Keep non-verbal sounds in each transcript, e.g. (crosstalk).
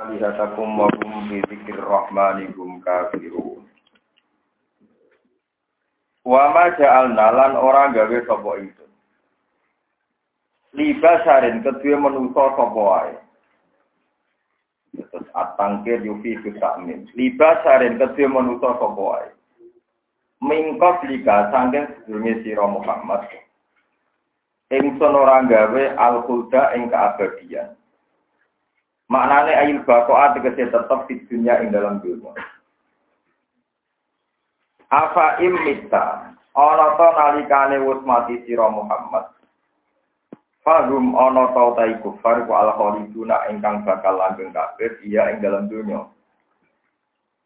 alihatakum wa hum bi dzikir rahmani hum kafirun. Wa ma ja'alna lan ora gawe sapa ingsun. Libasarin kedue menungso sapa wae. Terus atangkir yufi min. Libasarin kedue menungso sapa wae. Mingkos lika sangking sedurunge sira Muhammad. Ingsun ora gawe al-khulda ing keabadian Maknane ayil bakoa tegese tetap di dunia ing dalam dunia. Afa imita ana to nalikane wis mati sira Muhammad. Fahum ana to ta iku far ku al khaliduna ingkang bakal langgeng kafir iya ing dalam dunia.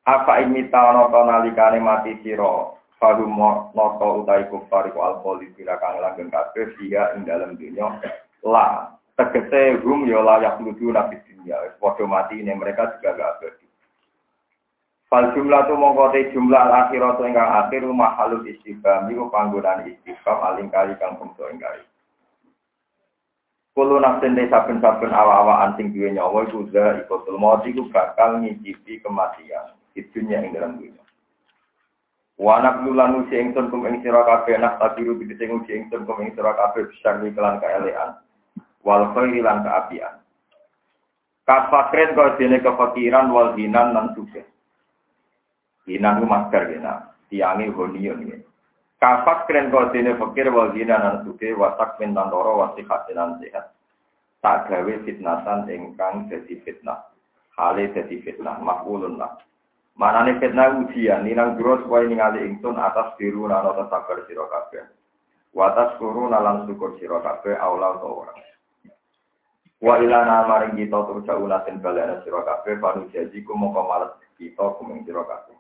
Apa imita ana to nalikane mati sira Fahum noto utai kufar ku al khaliduna kang langgeng kafir iya ing dalam dunia. La tegese hum ya layak nudu nabi dunia. Padha mati ini mereka juga gak abadi Fal jumlah tu mongkote jumlah akhirat ingkang akhir rumah halus istiqam iku panggunaan istiqam aling kali kang bangsa ingkari Kulo nafsin de saben-saben awa-awa anting duwe nyawa iku za ikotul maut iku bakal ngicipi kematian. Di dunia ing dalam dunia. Wanak lulan usi ingsun kum ing sira nak tabiru digese usi ingsun kum ing sira besar kelan kaelean wal khairi lan kaapian. Kafakrin kau dene kefakiran wal hinan lan sukses. Hinan ku masker gena, tiangi honion ini. Kafakrin kau dene fakir wal hinan lan sukses wasak min lan loro wasihat lan sehat. Tak gawe fitnatan ingkang jadi fitnah. Hale jadi fitnah, makulun lah. Manane fitnah ujian, ninang duro supaya ningali ingsun atas biru sabar sira kabeh. Watas kuru nalan syukur sira kabeh aula orang. Wa ilana maring kita turja unatin balana sira kabeh panu jaji ku mongko males kita kumeng sira kabeh.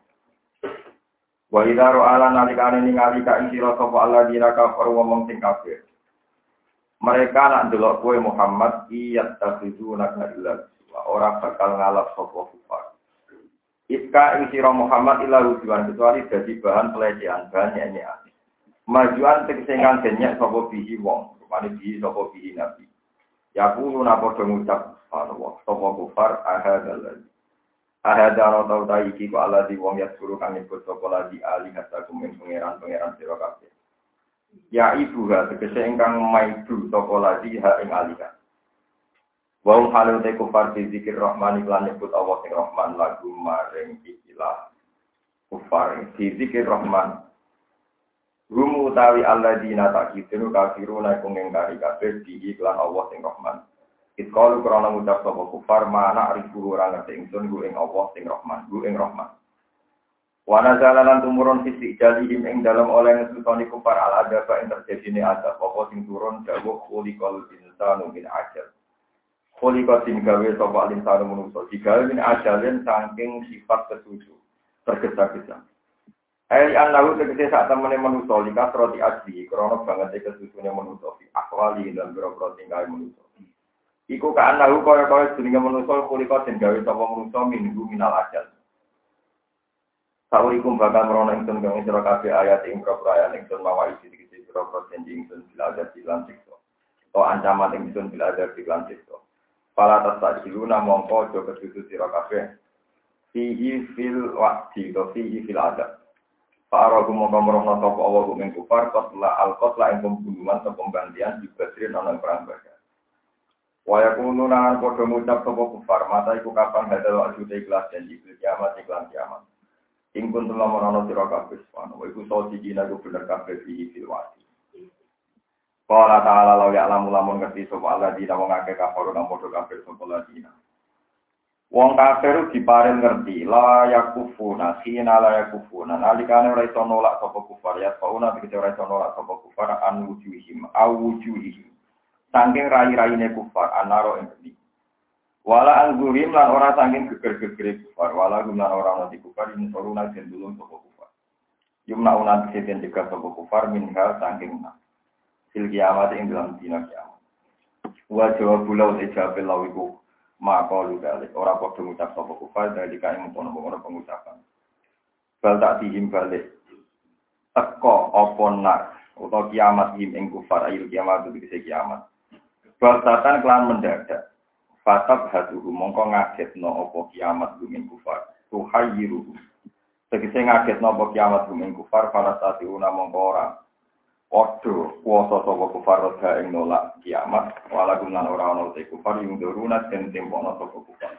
Wa idza ra'ala nalikane ningali ka ing sira sapa Allah dina kafir wong sing kafir. Mereka nak delok kowe Muhammad iyat tafiduna illa ora bakal ngalap sapa kufar. Ika ing sira Muhammad ila rujuan kecuali dadi bahan pelecehan bahan nyanyian. Majuan tegese nganggenyek sapa bihi wong, rupane bihi sapa bihi nabi. Ya kulo napa ngucap Allah, sapa kufar ahadal ladzi. Ahada ana tau ta iki ku ala di wong ya suruh kang nyebut sapa lagi ali kata kumin pangeran-pangeran sira kabeh. Ya ibu ha tegese ingkang maidu sapa lagi ha ing alika. Wa halu te kufar di zikir rahman iklan nyebut Allah sing rahman lagu maring ikilah kufar di zikir rahman Rumu utawi Allah dina tak kitiru kafiruna iku ngengkari kabeh di iklan Allah sing Rahman. Itkalu krana ngucap sapa kufar mana arifu ora ngerti ingsun ku ing Allah sing Rahman, ku ing Rahman. Wa nazalalan tumurun fisik jalihim ing dalam oleh ngesusoni kufar al adaba ing terjadine adab apa sing turun dawuh khuliqal insanu min ajal. Khuliqal sing gawe sapa insanu manusa digawe min ajalin saking sifat kesusu tergesa-gesa. Ai annahu tegese sak temene manusa lika roti asli krana banget e kesusune manusa fi akwali dan boro-boro tinggal manusa. Iku ka annahu kaya-kaya jenenge manusa kulika den gawe sapa manusa minggu minal ajal. Saurikum bakal merono ingsun ayat ing propro ayat ingsun mawa isi dikisi propro janji bila. To ancaman ingsun bila ada dilan siksa. Pala tas diluna mongko aja kesusu sira. Fihi fil fihi fil adab. Para gumo pamrohna sapa Allah gumen kufar qatla al qatla ing pembunuhan atau pembantian di Badrin ana perang Badar. Wa yakunu nan padha ngucap sapa kufar mata iku kapan hadal wajud ikhlas dan di kiamat iklan kiamat. Ing kun telah merono sira kabeh wa iku so dijina ku bener kabeh fi fil wati. Qala ta'ala law ya'lamu lamun ngerti sapa Allah dina wong akeh kafir nang. Wong kafir diparing ngerti la yakufuna khina la yakufuna. Nalikane ora iso nolak sapa kufar ya fauna dikete ora iso nolak sapa kufar an wujuhim au wujuhim saking rai-raine kufar anaro ing geni wala an lan ora saking geger-gegere kufar wala gum lan ora di kufar in soruna den dulung sapa kufar. Yumna una dikete cegah sapa kufar min hal saking sil kiamat ing dalam dina kiamat. Wa jawab bulau te jabe lawiku maka lu balik ora padha ngucap sapa kufar dari kae ngono-ngono pengucapan bal tak dihim balik teko apa nak utawa kiamat him ing kufar ayo kiamat itu bisa kiamat Basatan kelan mendadak Fatab haduhu mongko ngagetno apa kiamat gumin kufar. Tuhayyiruhu. Tegese ngagetno apa kiamat gumin kufar para sati una mongko ora. Odo kuasa sapa kufar roda ing nolak kiamat wala gunan ora ana te kufar yung doruna den tempono sapa kufar.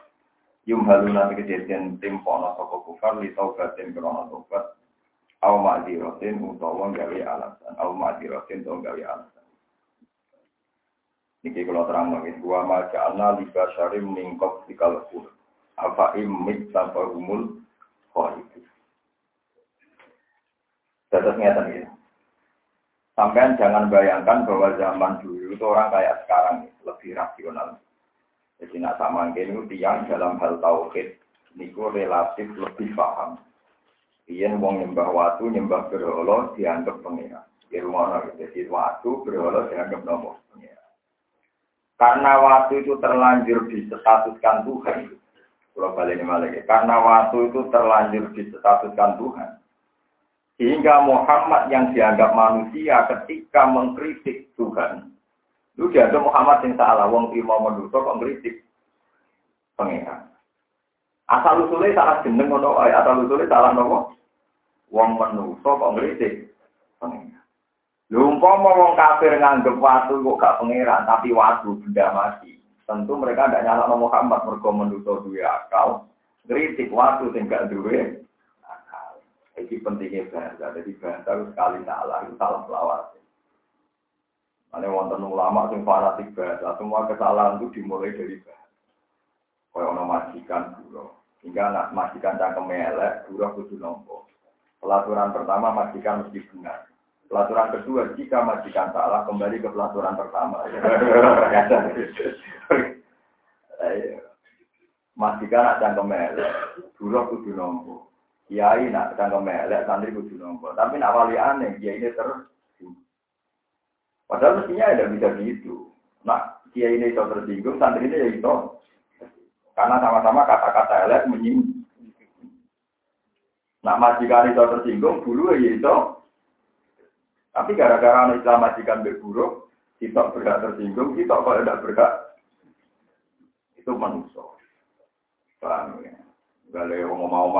Yung haluna tegese den tempono sapa kufar li taubatin krono tobat. Aw ma'diratin utawa gawe alasan. Aw ma'diratin utawa gawe alasan. Niki kalau terang lagi, gua maca anna liba syarim mingkok di kalpur. Apa imit tanpa umul itu. Terus ngeten ya. Sampai jangan bayangkan bahwa zaman dulu itu orang kayak sekarang lebih rasional. Jadi nak sama ini tiang dalam hal tauhid niku relatif lebih paham. Iya wong nyembah watu nyembah berhala dianggap pengira. Di rumah jadi watu berhala dianggap nopo pengira. Karena waktu itu terlanjur disetatuskan Tuhan. Kalau balik lagi. Karena waktu itu terlanjur disetatuskan Tuhan. Sehingga Muhammad yang dianggap manusia ketika mengkritik Tuhan. Itu dianggap Muhammad yang salah. Wong terima mendutuk kok mengkritik pengeran. Asal usulnya salah jeneng ngono asal usulnya salah nopo. Wong menusuk kok ngritik pengeran. Lumpama wong kafir nganggep watu kok gak pangeran, tapi watu benda mati. Tentu mereka tidak nyala Muhammad mergo menduta duwe akal. Kritik watu sing gak duwe Iki pentingnya bahasa. Jadi bahasa itu sekali salah, itu salah selawat. Ada wonten ulama sing fanatik bahasa, semua kesalahan itu dimulai dari bahasa. Kaya ono majikan dulu. Hingga anak majikan cangkem elek, dulu kudu nompo. Pelaturan pertama majikan mesti benar. Pelaturan kedua, jika majikan salah, kembali ke pelaturan pertama. (laughs) majikan nak cangkem elek, dulu kudu nompo. Kiai nak cangkem elek, santri kudu nompo. Tapi nak wali aneh, kiai ini ter Padahal mestinya tidak bisa gitu. Nah, kiai ini itu tersinggung, santri ini ya itu. Karena sama-sama kata-kata elek menyinggung. Nah, majikan itu tersinggung, dulu ya itu tapi gara-gara anak Islam majikan berburuk, kita berhak tersinggung, kita kalau tidak berhak, itu manusia. Paham ya? Gak ada yang mau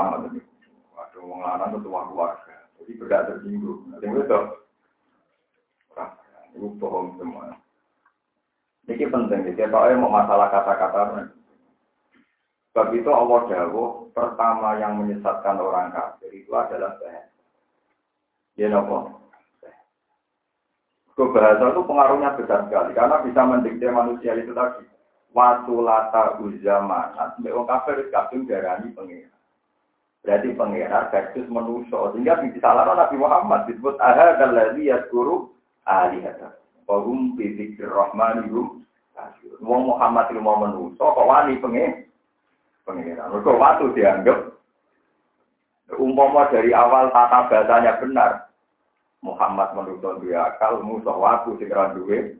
Waduh, mau lanang itu tua keluarga. Jadi berhak tersinggung. Nanti itu, itu bohong semua. Ini penting, ya. Saya mau masalah kata-kata. Sebab itu Allah Dawo pertama yang menyesatkan orang kafir itu adalah bahasa. Ya nopo. bahasa itu pengaruhnya besar sekali karena bisa mendikte manusia itu tadi. Watu lata uzama, sampai orang kafir kadung darani pengira. Berarti pengira versus manusia. Sehingga bisa salah Nabi Muhammad disebut aha kalladhi yadkuru alihata. Wahum bidzikir rahmanihum. Wong Muhammad itu mau manusia, kok wani pengira. Pengira. Mereka waktu dianggap umpama dari awal tata bahasanya benar, Muhammad menurut dia akal, musuh waktu segera duwe,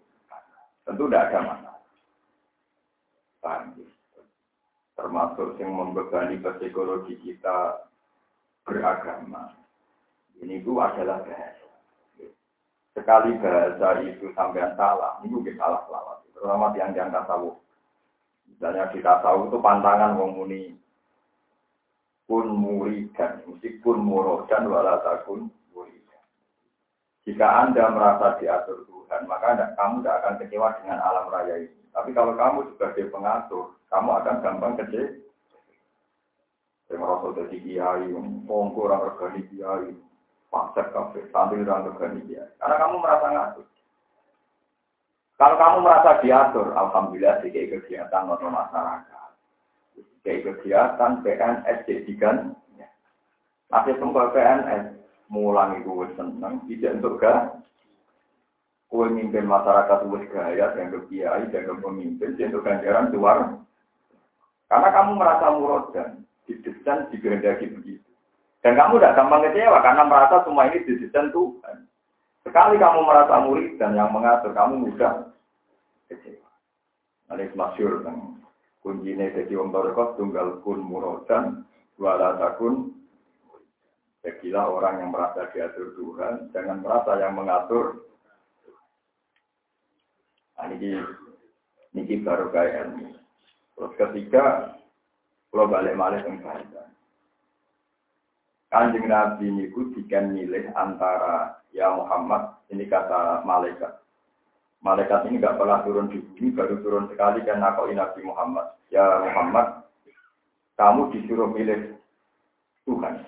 tentu tidak ada masalah. Termasuk yang membebani psikologi kita beragama. Ini itu adalah bahasa. Sekali bahasa itu sampai salah, ini mungkin salah selawat. Terutama yang yang tasawuf. Misalnya kita tahu itu pantangan wong muni kun muridan, mesti kun murodan walatakun jika Anda merasa diatur Tuhan, maka anda, kamu tidak akan kecewa dengan alam raya ini. Tapi kalau kamu sebagai pengatur, kamu akan gampang kecewa. Saya merasa jadi kiai, pongko orang organik kiai, pasar kafe, sambil orang organik kiai. Karena kamu merasa ngatur. Kalau kamu merasa diatur, alhamdulillah sih kayak kegiatan atau masyarakat. Kayak kegiatan PNS jadikan. Masih tunggu PNS, mulang itu seneng, tidak untuk. Kue mimpin masyarakat wis gaya, yang kiai, yang pemimpin, untuk ganjaran luar. Karena kamu merasa murodan, didesain, dikehendaki begitu. Dan kamu tidak gampang kecewa karena merasa semua ini didesain Tuhan. Sekali kamu merasa murid dan yang mengatur, kamu mudah kecewa. Ini masyur kan. Kuncinya jadi om tunggal kun murodan, wala takun Yakilah orang yang merasa diatur Tuhan, jangan merasa yang mengatur. Nah, ini, ini baru kayak ini. Terus ketiga, kalau balik yang kaitan. Kanjeng Nabi ini dikan milih antara ya Muhammad, ini kata malaikat. Malaikat ini nggak pernah turun di bumi, baru turun sekali kan nakoi Nabi Muhammad. Ya Muhammad, kamu disuruh milih Tuhan.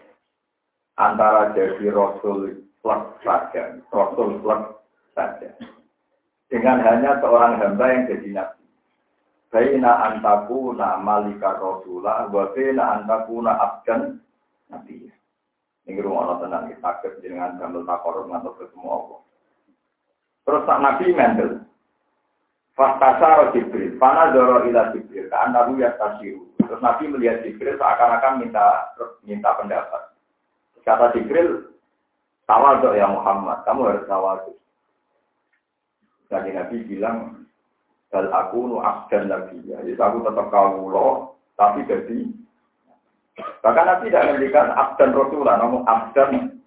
Antara jadi Rasul plus saja, Rasul plus saja. Dengan hanya seorang hamba yang jadi Nabi. Baina antakuna malika rasulah, wa baina antakuna abdan nabi. Ini rumah Allah tenang, kita takut dengan gambar takorum atau ketemu Allah. Terus tak Nabi mendel. Fastasaro Jibril, fana doro ila Jibril, kan Nabi ya tasiru. Terus Nabi melihat Jibril seakan-akan minta minta pendapat. Kata Jibril, tawaduk ya Muhammad, kamu harus tawaduk. Jadi Nabi bilang, Bal aku nu abdan lagi ya. Jadi aku tetap loh, tapi jadi Bahkan Nabi tidak memberikan abdan Rasulullah, namun abdan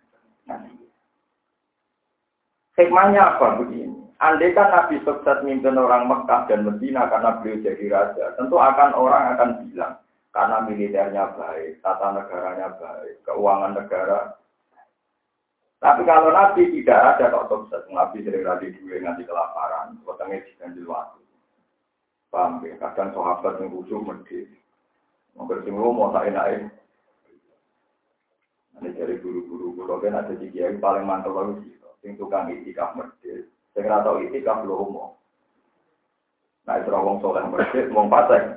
Hikmahnya apa begini? Andai kan Nabi sukses mimpin orang Mekah dan Medina karena beliau jadi raja, tentu akan orang akan bilang karena militernya baik, tata negaranya baik, keuangan negara. Tapi kalau Nabi tidak ada kok sukses, Nabi sering radi dua nanti kelaparan, potongnya diganjil waktu. Paham ya? Kadang sahabat yang khusus medit. Mungkin sing mau tak enak Ini dari guru-guru guru kan ada di kiai paling mantap bagus gitu. Sing tukang itikaf medit. Sing ora tau itikaf lho homo. Nah, itu wong soleh medit, wong pasang.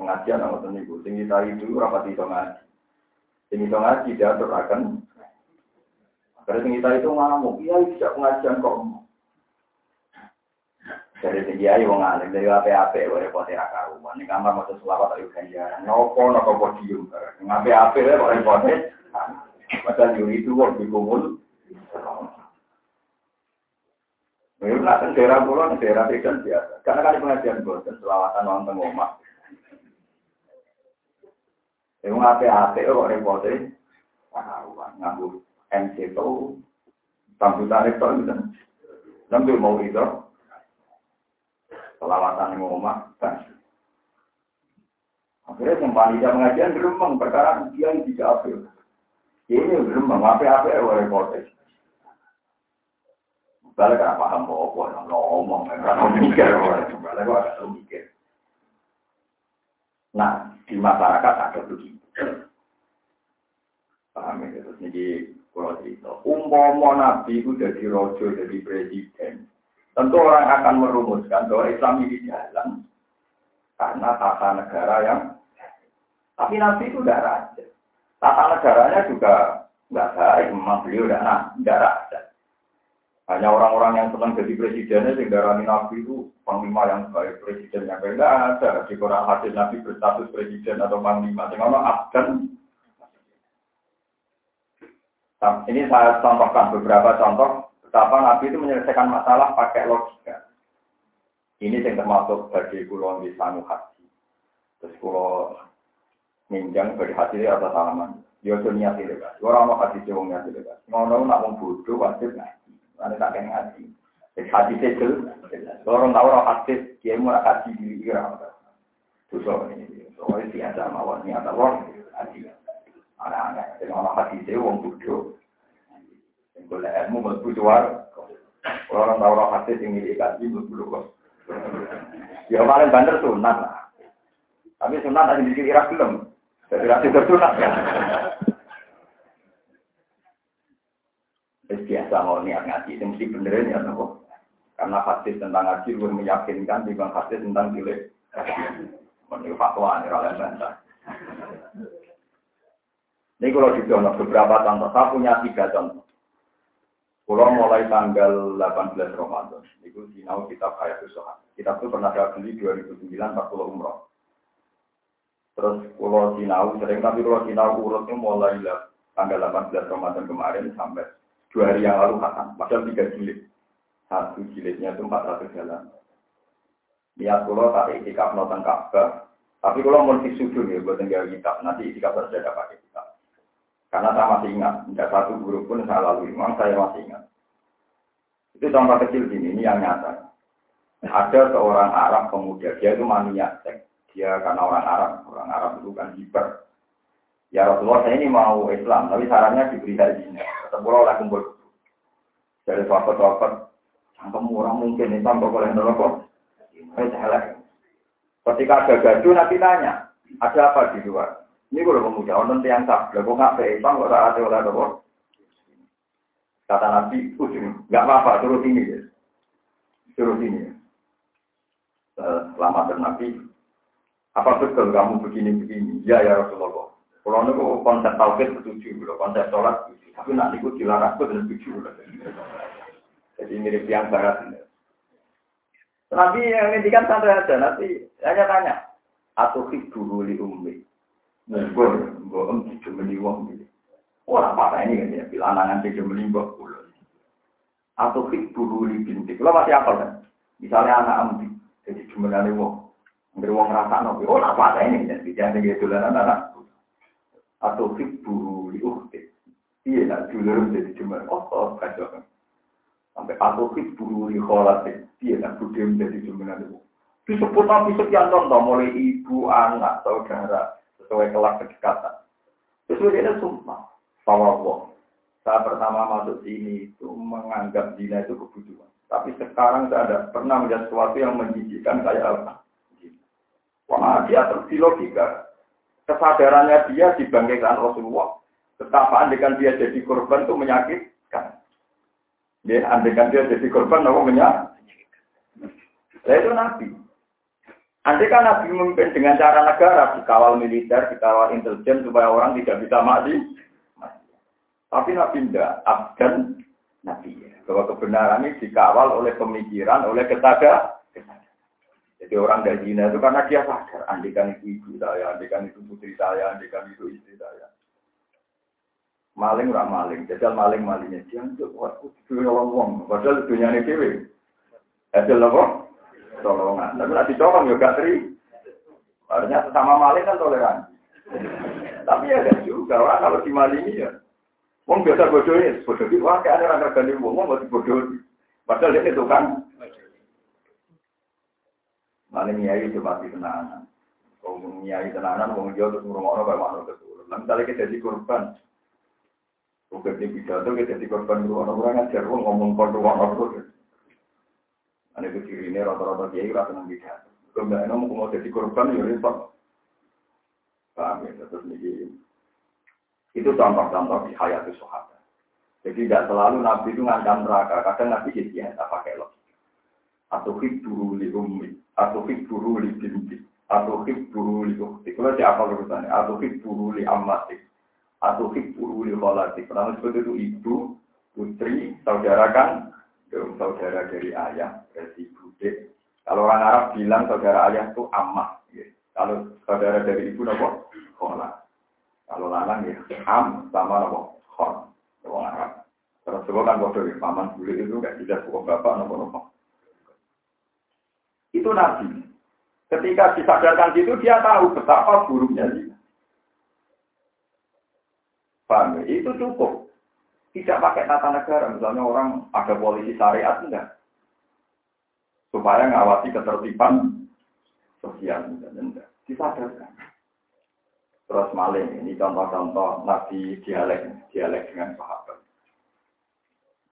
Pengajian sama temen ibu. Sing kita itu rapat itu ngaji. Sing itu ngaji diatur akan. Sing kita itu ngamuk. Iya, tidak pengajian kok. Dari tinggi ayu wong alim dari apa-apa wae repot ya karuan. Ning kamar maca selawat ayo ganjaran. Nopo nopo podium. Ngape-ape wae kok repot. Padahal yuri itu wong dikumul. Nak kan daerah pulau, daerah kan biasa. Karena kan pengajian boten selawatan wonten omah. Ya ngape-ape kok repot. Karuan nganggo MC itu. Sambutan itu. Nanti mau itu. Selawatan yang rumah, kan. Akhirnya yang panitia pengajian geremeng perkara yang tidak apil. Ini geremeng, apa-apa ya repotes. Balik kan paham bahwa yang ngomong, kan mikir, balik kok agak mikir. Nah, di masyarakat ada begitu. Paham ya, terus ini kalau cerita. Umpama Nabi itu jadi rojo, jadi presiden. Tentu orang akan merumuskan bahwa Islam ini jalan karena tata negara yang tapi Nabi itu tidak raja. Tata negaranya juga nggak baik, memang beliau tidak raja. Hanya orang-orang yang senang jadi presidennya sehingga Nabi itu panglima yang baik presiden yang baik tidak ada di Quran hadis Nabi berstatus presiden atau panglima. Sehingga abdan nah, ini saya contohkan beberapa contoh Betapa Nabi itu menyelesaikan masalah pakai logika. Ini yang termasuk bagi pulau di sanu hati. Terus pulau minjang bagi hati atau salaman. Yo niat lekas. Orang mau hati cewong niat lekas. Ngono nak mau wajib ngaji. Ada tak kena ngaji. Jadi hati itu. Orang tahu orang hati dia mau hati diri kira. Terus ini. Soalnya biasa mawon niat Allah. Hati. Anak-anak. Jadi orang hati cewong bodoh. Boleh ilmu suar. Orang tahu roh hadis yang milik kaji mlebu kok. Ya paling banter sunat lah. Tapi sunat ada di kira belum. Jadi rasi tersunat ya. Terus biasa mau niat ngaji, itu mesti benerin ya nopo. Karena hadis tentang ngaji lebih meyakinkan dibanding hadis tentang pilih. Menurut fatwa ini oleh bantah. Ini kalau di beberapa contoh, saya punya tiga contoh. Pulau mulai tanggal 18 Ramadan, itu sinau kitab Hayatus Sohan. Kitab itu pernah saya beli 2009 40 umroh. Terus pulau sinau, sering tapi pulau sinau urutnya mulai tanggal 18 Ramadan kemarin sampai dua hari yang lalu khatam. Padahal tiga jilid. Satu jilidnya itu 400 jalan. Niat pulau tak itikaf nonton Ka'bah. Tapi kalau mau disudul ya buat tinggal kitab, nanti itikaf harus ada pakai kitab. Karena saya masih ingat, tidak satu guru pun saya lalui, memang saya masih ingat. Itu contoh kecil gini, ini yang nyata. Ada seorang Arab pemuda, dia itu maniak. Dia karena orang Arab, orang Arab itu kan hiper. Ya Rasulullah saya ini mau Islam, tapi sarannya diberi hajinya. Kata oleh kumpul. Dari sahabat-sahabat, cangkem orang mungkin Islam kok boleh kok. Saya Ketika ada gaduh, nanti tanya, ada apa di luar? Ini kalau pemuda, orang yang sah, lah kok nggak be Islam, kok ada oleh apa? Kata Nabi, ujung, nggak apa-apa, turut ini ya. Turut ini ya. Selamat Nabi, apa betul kamu begini-begini? Ya, ya Rasulullah. Kalau itu konsep tauhid setuju, konsep sholat setuju. Tapi nanti itu dilarang itu dan setuju. Jadi mirip yang barat. Nabi yang ini kan santai aja, nanti hanya tanya. Atau hibu li ummi. Gue, gue om dijemeni wong gitu. Oh, apa ini kan ya? Bila anak dijemeni gue pulau. Atau hibu li bintik. Lo masih apa kan? Misalnya anak ambi, jadi jumenane wong. Ngeri wong rasa nopo. Oh, apa ini? Dan bicara gitu anak Atau hibu li ukti. Iya, nak dulur jadi jumenane. Oh, oh, kacau. Sampai aku hibu li kholat. Iya, nak budhe menjadi wong. Disebut Nabi sekian contoh, mulai ibu, anak, saudara, sesuai kelas kedekatan. Sesuai dia sumpah. Allah. Saya pertama masuk sini itu menganggap zina itu kebutuhan. Tapi sekarang saya tidak pernah melihat sesuatu yang menjijikkan kayak apa. Wah, dia terus logika. Kesadarannya dia dibangkitkan Rasulullah. Betapa andekan dia jadi korban itu menyakitkan. Ya, andekan dia jadi korban, apa menyakitkan. Itu Nabi. Andai kan Nabi memimpin dengan cara negara, dikawal militer, dikawal intelijen, supaya orang tidak bisa mati. Tapi Nabi tidak, abdan Nabi. Bahwa kebenaran ini dikawal oleh pemikiran, oleh kesadaran. Jadi orang dari Cina itu karena dia sadar, andikan itu ibu saya, andikan itu putri saya, andikan itu istri saya. Maling orang maling, jajal maling malingnya dia untuk waktu itu ngomong, padahal dunia ini dewi. Jajal apa? Tolongan. Tapi nanti colong juga tri. Harusnya sesama maling kan toleransi. Tapi ya kan juga, orang kalau dimalingi ya Wong biasa bodoh ini, bodoh ini, wah kayak ada orang ganti wong, wong masih bodoh. Padahal dia itu kan. Mana nyai itu pasti tenanan. Kalau nyai tenanan, wong jauh terus ngurung orang kayak mana keturun. Misalnya kita jadi korban, Bukan di pidato kita jadi korban ngurung orang ngajar, wong ngomong korban orang. Ane itu ciri ini rata-rata kiai rasa nang pidato. Kemudian mau jadi korban, ya repot. Paham ya, terus nih itu contoh-contoh di hayat sahabat. Jadi tidak selalu Nabi itu ngancam neraka. Kadang Nabi jadi biasa pakai logika. Atau buru li ummi, atau buru li binti, atau buru li ukti. Kalau siapa urusannya? Atau buru li amati, atau buru li kholati. Pertama seperti itu ibu, putri, saudara kan, saudara dari ayah, dari bude. Kalau orang Arab bilang saudara ayah itu ammah. Ya. Kalau saudara dari ibu, apa? Kholat. Kalau lanang ya am sama nopo khon. Wong Arab. Terus kan bodoh ya, paman bule itu gak bisa buka bapak nopo nopo. Itu nabi. Ketika disadarkan itu dia tahu betapa buruknya dia. Paham ya? Itu cukup. Tidak pakai tata negara. Misalnya orang ada polisi syariat enggak. Supaya ngawasi ketertiban sosial. Enggak. Disadarkan. Terus maling, ini contoh-contoh Nabi dialek, dialek dengan sahabat.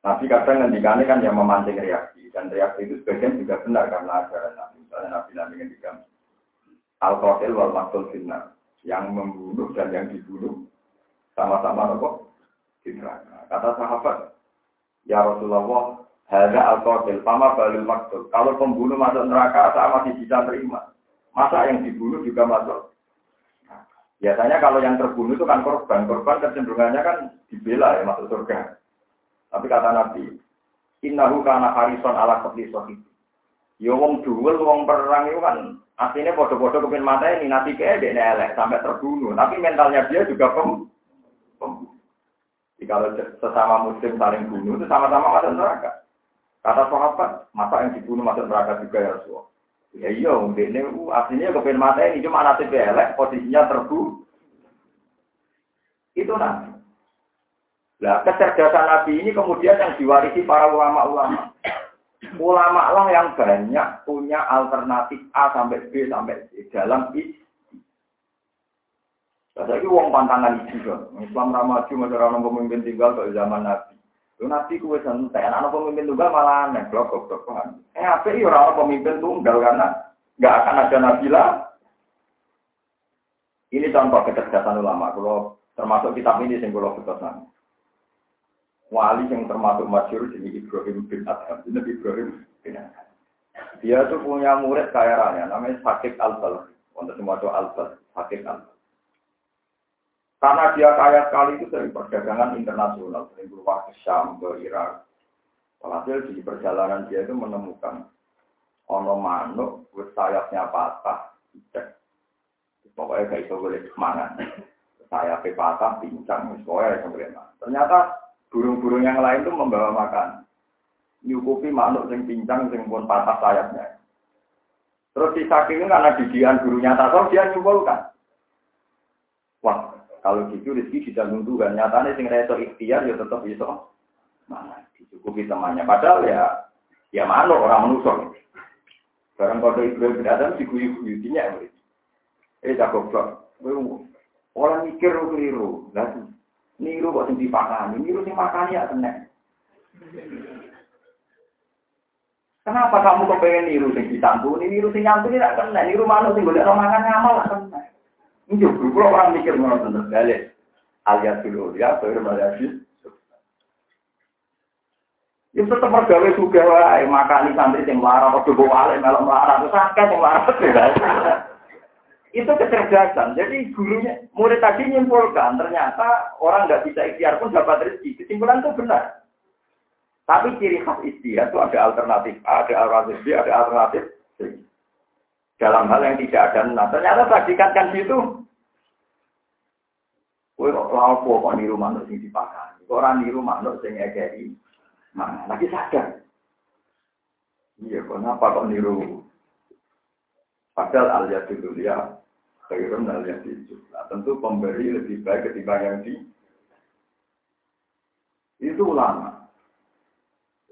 Nabi kadang ngendikane kan yang memancing reaksi, dan reaksi itu sebagian juga benar karena ajaran Nabi. Misalnya Nabi Nabi ngendikan, Al-Qatil wal Maktul Finnar, yang membunuh dan yang dibunuh sama-sama nopo di neraka. Kata sahabat, Ya Rasulullah, ada Al-Qatil, sama balil Maktul. Kalau pembunuh masuk neraka, saya masih bisa terima. Masa yang dibunuh juga masuk Biasanya kalau yang terbunuh itu kan korban. Korban kecenderungannya kan dibela ya masuk surga. Tapi kata Nabi, Innahu kana harison ala kepli sohib. Ya wong duel, wong perang itu kan aslinya bodoh-bodoh kepin mata ini nanti kayak dia elek sampai terbunuh. Tapi mentalnya dia juga pem. Jadi kalau sesama muslim saling bunuh itu sama-sama masuk neraka. Kata sahabat, masa yang dibunuh masuk neraka juga ya Rasulullah. Ya iya, ini aslinya kepen mata ini cuma nanti belek, posisinya terbu. Itu nanti. Nah, kecerdasan Nabi ini kemudian yang diwarisi para ulama-ulama. Ulama lah yang banyak punya alternatif A sampai B sampai C dalam isi. Saya ini uang pantangan isi kan. Islam ramaju masyarakat pemimpin tinggal ke zaman Nabi. Lu Nabi kue santai, anak pemimpin tunggal malah aneh, blok blok Eh apa ini orang pemimpin tunggal karena nggak akan ada Nabi lah. Ini contoh kecerdasan ulama. Kalau termasuk kitab ini yang kalau kecerdasan. Wali yang termasuk masyur jadi Ibrahim bin Adham. Ini Ibrahim bin Adham. Dia tuh punya murid kaya raya, namanya Sakik Al-Bal. Untuk semua itu Al-Bal, Sakik Al-Bal. Karena dia kaya sekali itu dari perdagangan internasional, sering keluar ke Syam, ke Irak. Walhasil di perjalanan dia itu menemukan ono manuk, sayapnya patah, cek. Pokoknya kayak itu boleh semangat. Sayapnya patah, pincang, pokoknya itu Ternyata burung-burung yang lain itu membawa makan. Nyukupi manuk yang pincang, yang pun patah sayapnya. Terus si saking karena didian gurunya tak dia nyumpulkan. Wah, kalau gitu rezeki bisa Tuhan. Nyatanya sing reso ikhtiar ya tetap bisa mana dicukupi temannya. Padahal ya ya mana orang menusuk. Barang kode Ibrahim bin Adam diguyu-guyu ya. Eh tak goblok. Orang mikir keliru. Lah niru kok sing dipakani, niru sing makani ya tenan. Kenapa kamu kepengen niru sing ditantuni, niru sing nyantuni tidak kena, niru manuk sing golek makan ngamal tak kena. Ini juga orang mikir ngono tentu dalil. Alias dulu ya, baru malayasi. Ya tetap mergawe juga wae makani santri sing kok bawa wale melok marah terus akeh sing marah Itu kecerdasan. Jadi gurunya murid tadi nyimpulkan ternyata orang nggak bisa ikhtiar pun dapat rezeki. Kesimpulan itu benar. Tapi ciri khas ikhtiar itu ada alternatif ada alternatif B, ada alternatif C. Dalam hal yang tidak ada nah, ternyata kan situ kok lapo kok niru manuk sing dipakani. Kok ora niru manuk sing ngekeki. Nah, lagi sadar. Iya, kenapa kok niru? Padahal alias dulu ya, khairun alias itu. Nah, tentu pemberi lebih baik ketimbang yang di. Itu ulama.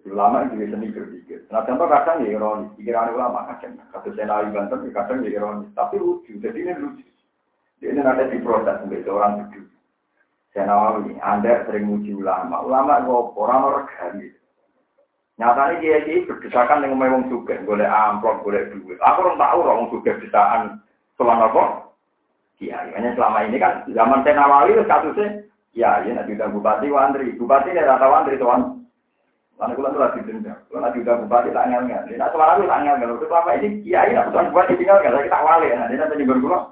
Ulama itu seni berpikir. Nah, contoh kadang ya ironis. Pikiran ulama kadang. Kata Senawi Banten, ya kadang ya ironis. Tapi lucu. Jadi ini lucu. Ini ada diproses sebagai orang berdua. Senawawi, Anda sering muji ulama. Ulama kok orang regani. Nyatanya dia ini berdesakan dengan memang juga, boleh amplop, boleh duit. Aku orang tahu orang juga desaan selama apa? Kiai. Hanya selama ini kan zaman Senawawi kasusnya, ya, ya nanti udah bupati wandri. Bupati ini rata wandri tuan. Lalu kalau itu lagi dendam. Kalau nanti udah bupati tak ngel ngel. Nah, selama itu tak ngel ngel. Selama ini kiai, aku tuan bupati tinggal nggak. Kita wali. Nanti nanti bergulung.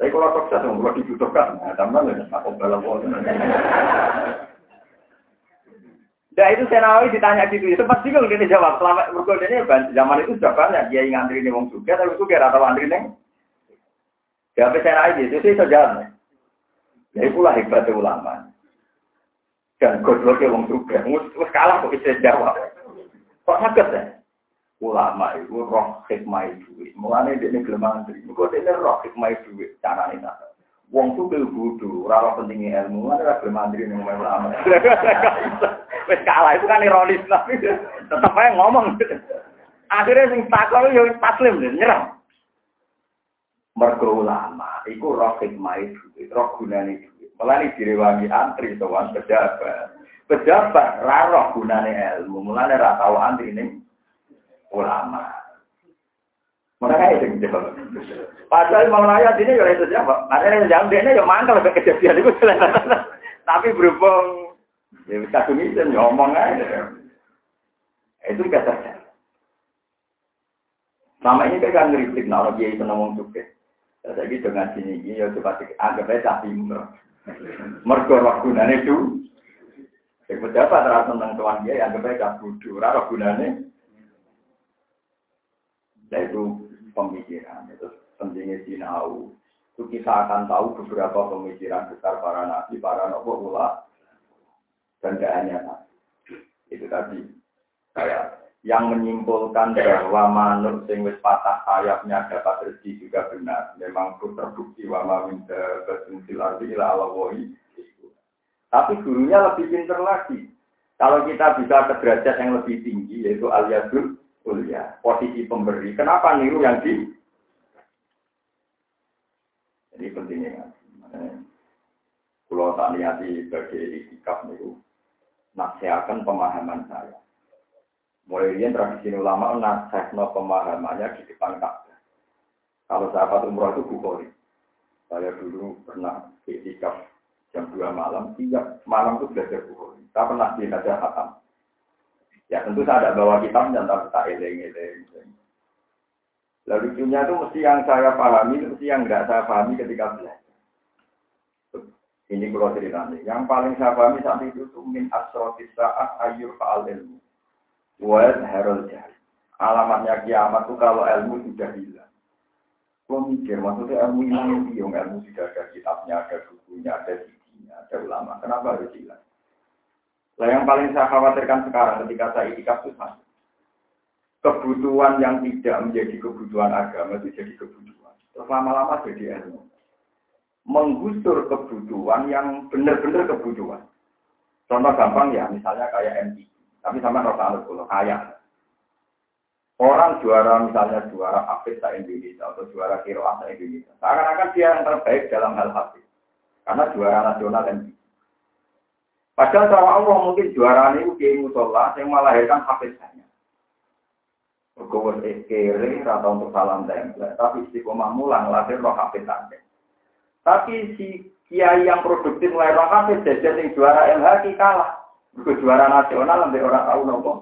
Tapi kalau sukses, kalau dibutuhkan, nah, tambah ya, aku balap Nah itu Senawi ditanya gitu, itu pasti kalau dia jawab, selama berkode ini zaman itu sudah banyak, dia yang ngantri ini wong juga, tapi itu kira atau antri neng. Jawab Senawi itu, itu jawab. Ya itulah hebatnya ulama. Dan godloknya wong juga, terus kalah kok bisa jawab. Kok sakit ya? ulama itu roh hikmah itu. Mulane dia gelem antri. Mergo dia roh hikmah itu carane ta. Wong tuh kudu bodoh, ora pentingnya ilmu, ora gelem antri ning ulama. (laughs) Wes kalah itu kan ironis tapi tetep aja ngomong. (laughs) Akhirnya sing takon yo taslim nyerah. Mergo ulama iku roh hikmah itu, roh gunane itu. Mulane direwangi antri sowan pejabat. Pejabat ra roh gunane ilmu, mulane ra tau antri ning ulama. Mereka itu jawab. Padahal mau nanya ini ya itu jawab. Ada yang jawab dia ya mangkal ke kejadian itu. Tapi berhubung ya misen ya ngomong aja. Itu kata Selama ini kan ngeritik, nah dia itu ngomong juga. Jadi dengan sini ya coba anggap aja tapi mergo roh gunane itu. Sing pejabat ora seneng tuan dia anggap aja bodoh, ora gunane yaitu pemikiran. Itu pentingnya sinau. Itu kita akan tahu beberapa pemikiran besar para nabi, para nabi ulama, dan tidak Itu tadi kayak yang menyimpulkan bahwa manuk sing wis patah sayapnya dapat rezeki juga benar. Memang terbukti wa ma min dabatin fil ardi ila Tapi gurunya lebih pintar lagi. Kalau kita bisa ke derajat yang lebih tinggi, yaitu aliyadul kuliah, posisi pemberi. Kenapa niru yang di? Jadi pentingnya. Kalau tak lihat sebagai sikap niru, nasihatkan pemahaman saya. Mulai ini tradisi ulama nasihatkan pemahamannya di depan Ka'bah. Kalau sahabat umroh itu bukhori. Saya dulu pernah sikap jam 2 malam, tiap malam itu belajar bukhori. Saya pernah belajar hatam. Ya tentu saya ada bawa kitabnya, tapi tak eleng-eleng. Lalu lucunya itu mesti yang saya pahami, mesti yang nggak saya pahami ketika belajar. Ini kalau ceritanya. Yang paling saya pahami saat itu tuh min asrotis saat ayur fa'al ilmu. Wal herol jahil. Alamatnya kiamat tuh kalau ilmu sudah hilang. Kalau mikir, maksudnya ilmu hilang itu yang ilmu sudah ada kitabnya, ada bukunya, ada sidinya, ada ulama. Kenapa harus hilang? Nah yang paling saya khawatirkan sekarang ketika saya itikaf itu kebutuhan yang tidak menjadi kebutuhan agama itu jadi kebutuhan. Terus lama-lama jadi ilmu. Menggusur kebutuhan yang benar-benar kebutuhan. Contoh gampang ya, misalnya kayak MTQ. Tapi sama Rosa kalau kaya. Orang juara misalnya juara Hafiz di Indonesia atau juara Kiroah di Indonesia. Seakan-akan dia yang terbaik dalam hal Hafiz. Karena juara nasional MTQ. Padahal cara Allah mungkin juara ini kiai musola yang melahirkan hafiz hanya. Berkuat kere atau untuk salam tempel, tapi istiqomah mulang lahir roh hafiz hanya. Tapi si kiai yang produktif mulai roh hafiz jadi juara MHK kalah. Berkuat juara nasional sampai orang tahu nopo.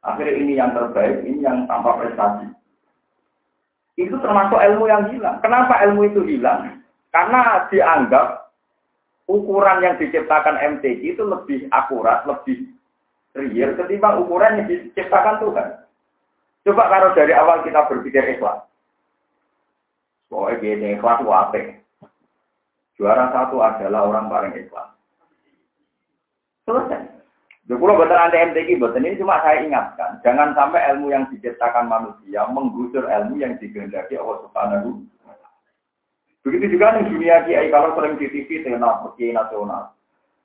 Akhirnya ini yang terbaik, ini yang tanpa prestasi. Itu termasuk ilmu yang hilang. Kenapa ilmu itu hilang? Karena dianggap ukuran yang diciptakan MTQ itu lebih akurat, lebih real ketimbang ukuran yang diciptakan Tuhan. Coba kalau dari awal kita berpikir ikhlas. Pokoknya gini, ikhlas apa? Juara satu adalah orang paling ikhlas. Selesai. Kalau betul anda MTQ, betul ini cuma saya ingatkan. Jangan sampai ilmu yang diciptakan manusia menggusur ilmu yang digendaki Allah Subhanahu Begitu juga di dunia kiai kalau sering di TV dengan kiai nasional.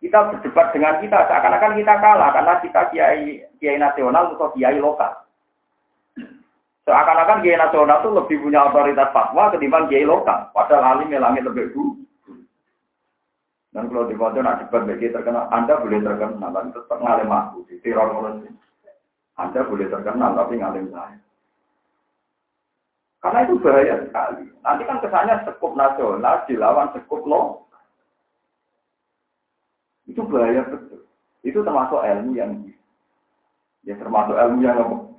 Kita berdebat dengan kita seakan-akan kita kalah karena kita kiai kiai nasional atau kiai lokal. Seakan-akan kiai nasional itu lebih punya otoritas fatwa ketimbang kiai lokal. Padahal alim langit lebih dulu. Dan kalau di foto nak debat bagi terkenal, Anda boleh terkenal, tapi tetap ngalim aku di teror Anda boleh terkenal, tapi ngalim saya. Karena itu bahaya sekali. Nanti kan kesannya sekup nasional dilawan sekup lo. Itu bahaya betul. Itu termasuk ilmu yang ya termasuk ilmu yang?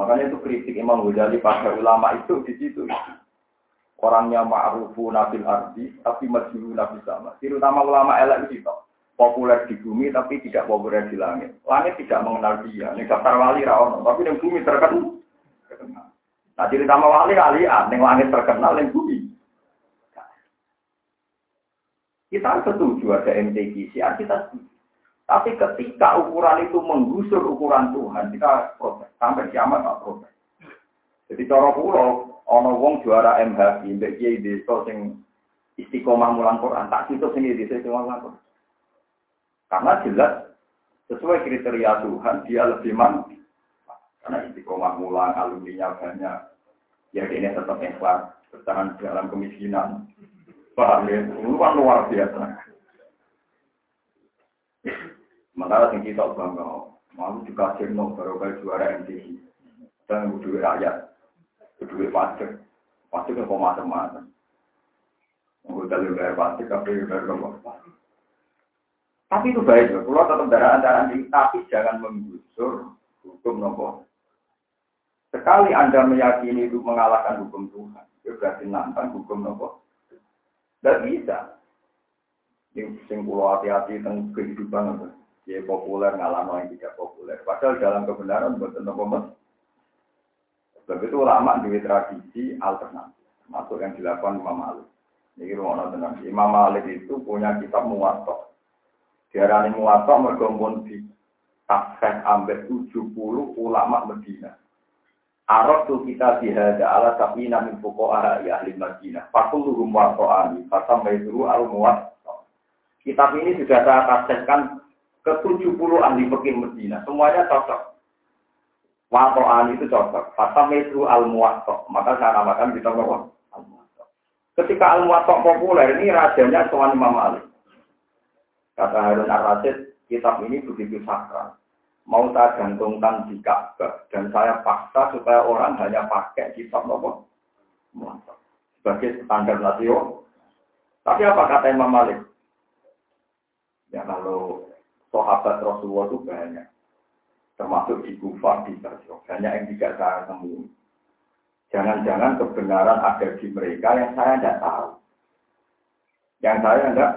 Makanya itu kritik Imam Ghazali pada ulama itu di situ. Orangnya ma'rufu nabil ardi, tapi majhulu nabi sama. Terutama ulama elek itu populer di bumi tapi tidak populer di langit. Langit tidak mengenal dia. Ini daftar wali rawon, tapi di bumi terkenal. Nah cerita wali kalian, yang langit terkenal, yang bumi. Kita setuju ada MTQ, siar kita setuju. Tapi ketika ukuran itu menggusur ukuran Tuhan, kita protes. Sampai kiamat tak protes. Jadi cara pulau, ono wong juara MHI, mbak Kiai Desa sing istiqomah mulang Quran, tak situ sini di istiqomah mulang Quran. Karena jelas sesuai kriteria Tuhan, dia lebih mantap. Karena istiqomah mulang, alumninya banyak. Ya ini tetap ikhlas, bertahan dalam kemiskinan. Paham ya? Kan luar biasa. Sementara yang kita bangga, mau juga jenong baru juara MTV. Dan duit rakyat, duit pajak. Pajak itu macam-macam. Mau dari bayar pajak, tapi bayar apa? Tapi itu baik, kalau tetap darah-darah tapi jangan menggusur hukum nopo Sekali Anda meyakini itu mengalahkan hukum Tuhan, ya berarti nantang hukum nopo. Tidak bisa. Ini sing pulau hati-hati tentang kehidupan apa. Ya populer ngalah yang tidak populer. Padahal dalam kebenaran bukan nopo mas. Sebab itu ulama di tradisi alternatif. Masuk yang dilakukan Imam Malik. Ini rumah tenang. Imam Malik itu punya kitab muwatok. Diarani muwatok mergompon di tafsir ambek 70 ulama Medina. Arab tuh kita bihada ala tapi namin pokok arah ya ahli Madinah. Fakul luhum warto'ani. Fasam baituru al muat. Kitab ini sudah saya tafsirkan ke 70 ahli fikih Medina, semuanya cocok. Wato'an itu cocok. Fatamidu al-muwatok. Maka saya namakan kita bahwa al-muwatok. Ketika al-muwatok populer, ini rajanya Tuan Imam Malik. Kata Harun Ar-Rasyid, kitab ini begitu sakral. Mau saya gantungkan di Ka'bah. Dan saya paksa supaya orang hanya pakai kitab apa? Muwatok. Sebagai standar nasional. Tapi apa kata Imam Malik? Ya kalau sahabat Rasulullah itu banyak termasuk di Kufah, di Basra. Banyak yang tidak saya temui. Jangan-jangan kebenaran ada di mereka yang saya tidak tahu. Yang saya tidak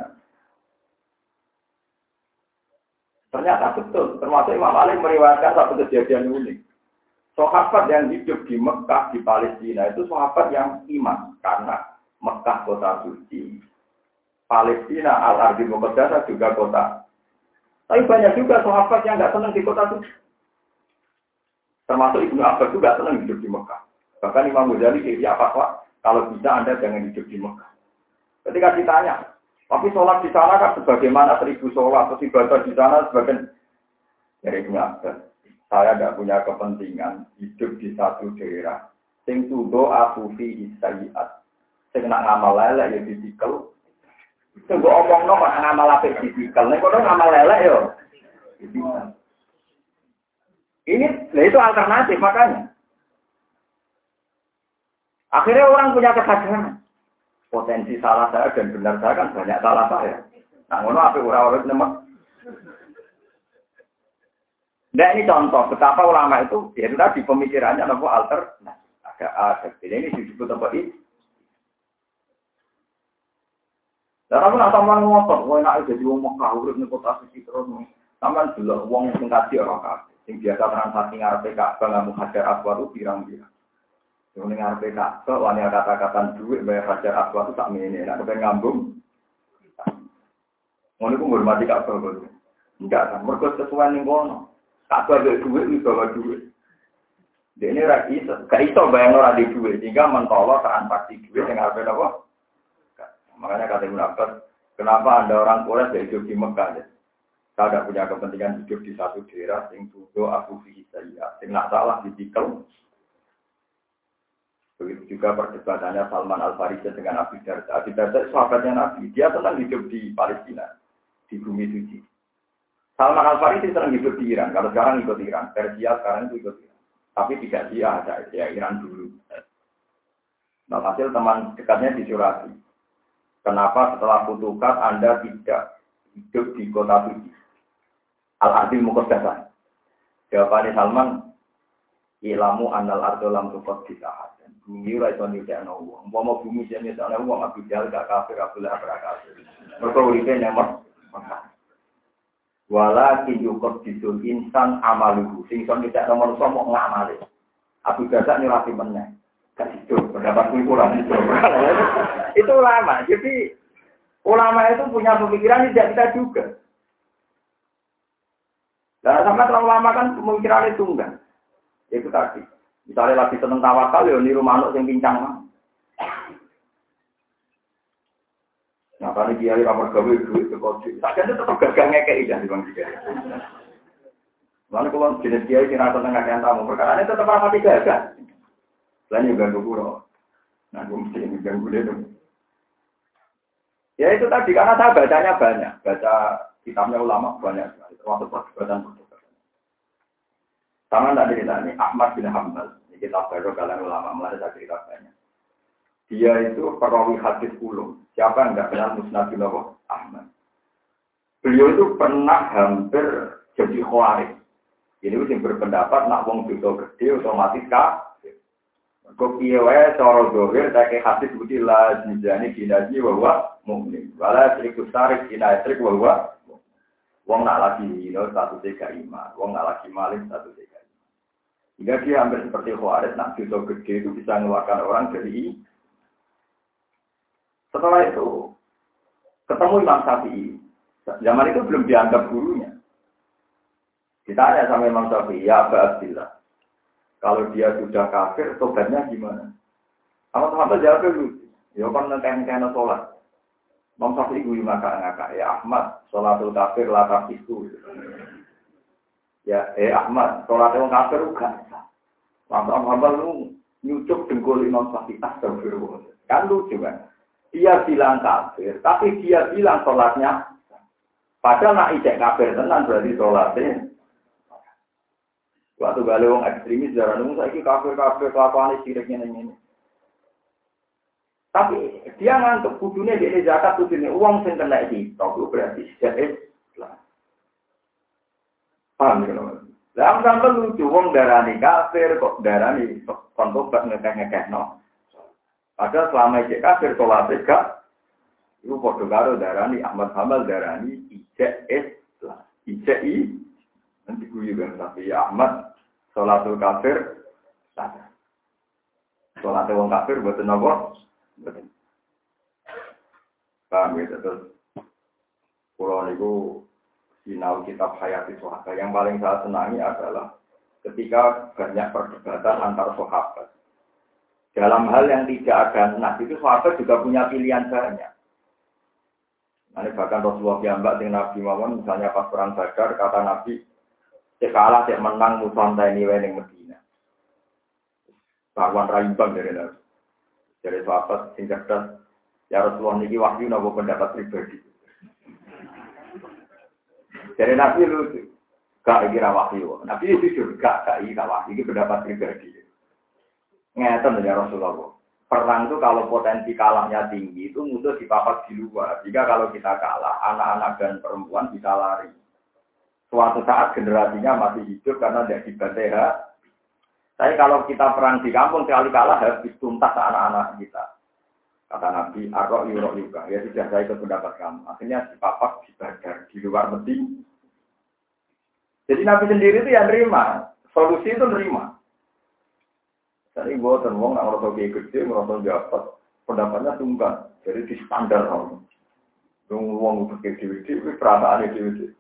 Ternyata betul, termasuk Imam Ali meriwayatkan satu kejadian unik. Sahabat yang hidup di Mekah, di Palestina, itu sahabat yang iman. Karena Mekah kota suci, Palestina, Al-Ardi Muqaddasah juga kota. Tapi banyak juga sahabat yang nggak senang di kota suci. Termasuk Ibnu Abbas juga senang hidup di Mekah. Bahkan Imam Ghazali apa kalau bisa Anda jangan hidup di Mekah. Ketika ditanya, tapi sholat di sana kan sebagaimana seribu sholat atau ibadah di sana sebagian dari Ibnu Abbas. Saya tidak punya kepentingan hidup di satu daerah. Sing tudo afufi isayiat. Sing nak ngamal lele ya ditikel. Sing omong no ngamal apik ditikel. Nek kono ngamal lele yo. Ditikel. Ini, nah itu alternatif makanya. Akhirnya orang punya kesadaran. Potensi salah saya dan benar saya kan banyak salah saya. Nah, ngono apa orang-orang nemek. Nah ini contoh betapa ulama itu ya itu tadi pemikirannya nopo alter. Nah, ada ada ini disebut apa ini? Dan aku nak sampean ngotot, kowe nak jadi wong Mekah urip ning kota suci terus. Sampean delok wong sing kaji ora. Sing biasa transaksi ngarepe Ka'bah ngamu hajar aswad itu pirang-pirang. Yang ning ngarepe Ka'bah wani kata-kata duit bayar hajar aswad itu tak mene. Nek kepen ngambung. Ngono ku ngurmati Ka'bah. Enggak kan, mergo sesuai ning kono. Ka'bah duit duit iki bawa duit. Dia ini ra iso, gak iso bayang ora di duit, sehingga mentolo transaksi duit yang ngarepe apa? Makanya kata Ibn Abbas, kenapa ada orang Quraisy hidup di Mekah? Saya tidak punya kepentingan hidup di satu daerah yang tudo aku saya, yang nak salah ditikel. Begitu juga perdebatannya Salman Al Farisi dengan Abi Darda. Abi Darda sahabatnya Nabi, dia tenang hidup di Palestina, di bumi suci. Salman Al Farisi senang hidup di Iran. Kalau sekarang ikut Iran, Persia sekarang itu ikut Iran. Tapi tidak dia ada, ya Iran dulu. Nah, hasil teman dekatnya disurati. Kenapa setelah putukat Anda tidak hidup di kota suci? Al-Adil Muqaddasah. Jawabannya Salman, ilamu anal ardo lam tukot dan bumi ora iso nyidakno wong. Umpama bumi sing nyidakno wong Abu Jahal gak kafir, Abu Lahab ora kafir. Mergo uripe. Walakin yukot disul insan amaluhu. Sing iso nyidakno manusa mau ngamale. Abu Jahal nyurati meneh. Gak itu, pendapatku kurang itu. (laughs) itu ulama. Jadi ulama itu punya pemikiran tidak kita juga. Nah, sama terlalu lama kan pemikiran itu enggak. Itu tadi. Misalnya lagi seneng tawakal, ya niru manuk yang pincang mah. Nah, kalau dia ramah gawe duit ke kodi, sakitnya tetap gagal ngekei dan bang Lalu kalau jenis dia ini rasa tengah yang tamu, perkara ini tetap ramah tiga gagal. Selain juga ganggu pura. Nah, gue mesti ganggu dia dong. Ya itu tadi, karena saya bacanya banyak. Baca kitabnya ulama banyak sekali, termasuk perdebatan perdebatan. Sama tadi ini Ahmad bin Hambal, ini kita baru kalian ulama, mulai saya cerita banyak. Dia itu perawi hadis ulum. Siapa yang tidak kenal Musnad bin Ahmad? Beliau itu pernah hampir jadi khawarij. Ini yang berpendapat nak wong dosa gede otomatis kafir. Kok piye wae dohir tak hadis budi la jizani kinaji wa huwa mukmin. Wala triku tarik trik wa huwa Wong nak lagi hino satu tiga iman, wong nak lagi maling satu tiga iman. Hingga dia hampir seperti Khawarij, nak dosa gede itu bisa mengeluarkan orang dari Setelah itu, ketemu Imam Syafi'i. Zaman itu belum dianggap gurunya. Ditanya sama Imam Syafi'i, ya Abba Abdillah, kalau dia sudah kafir, tobatnya gimana? Sama sahabat jawabnya lucu. Ya kan nenteng-nenteng sholat. Imam Syafi'i gue maka ngakak ya Ahmad, sholatul kafir latar itu. Ya, eh Ahmad, sholat yang kafir juga. Lama hambal lu nyucuk dengkul Imam Syafi'i astagfirullah. Kan lucu kan? Dia bilang kafir, tapi dia bilang sholatnya. Padahal nak ijek kafir tenan berarti sholatnya. Waktu balik wong ekstremis darah nunggu saya kafir kafir kelakuan siriknya ini. Tapi dia ngantuk kudunya dia zakat kudunya uang sing kena di itu berarti sejak Islam. Paham ya loh. Lah sampai lucu uang darani kafir kok darani kontobat ngekeh-ngekeh no. Padahal selama ijek kafir sholat gak itu podo karo darani Ahmad Hamal darani ijek Islam. Ijek i nanti gue juga tapi ya Ahmad sholatul kafir sadar. Wong kafir buat nopo Paham ya, terus Pulau niku sinau kitab Hayati Sohaba. Yang paling saya senangi adalah ketika banyak perdebatan antar sahabat. Dalam hal yang tidak ada nas itu sahabat juga punya pilihan banyak. Nanti bahkan Rasulullah Mbak dengan Nabi Muhammad misalnya pas perang Badar kata Nabi cek kalah cek menang musuh ini yang Medina. Kawan raimbang dari Nabi. Dari sahabat sing cerdas, ya Rasulullah niki wahyu nopo pendapat pribadi. Dari Nabi lu gak kira wahyu. Nabi itu juga gak kira wahyu ini pendapat pribadi. Ngeten ya Rasulullah. Perang itu kalau potensi kalahnya tinggi itu musuh dipapak di luar. Jika kalau kita kalah, anak-anak dan perempuan bisa lari. Suatu saat generasinya masih hidup karena tidak dibantai tapi kalau kita perang di kampung sekali kalah habis tuntas anak-anak kita. Kata Nabi, Arok yurok juga. Ya sudah saya ikut pendapat kamu. Akhirnya di papak, di badar, di luar mesin. Jadi Nabi sendiri itu yang nerima. Solusi itu nerima. Jadi gue terwong nggak ngerasa kayak gede, ngerasa dapat. Pendapatnya tunggal. Jadi di standar kamu. Tunggu uang untuk dewi-dewi, perasaan dewi-dewi.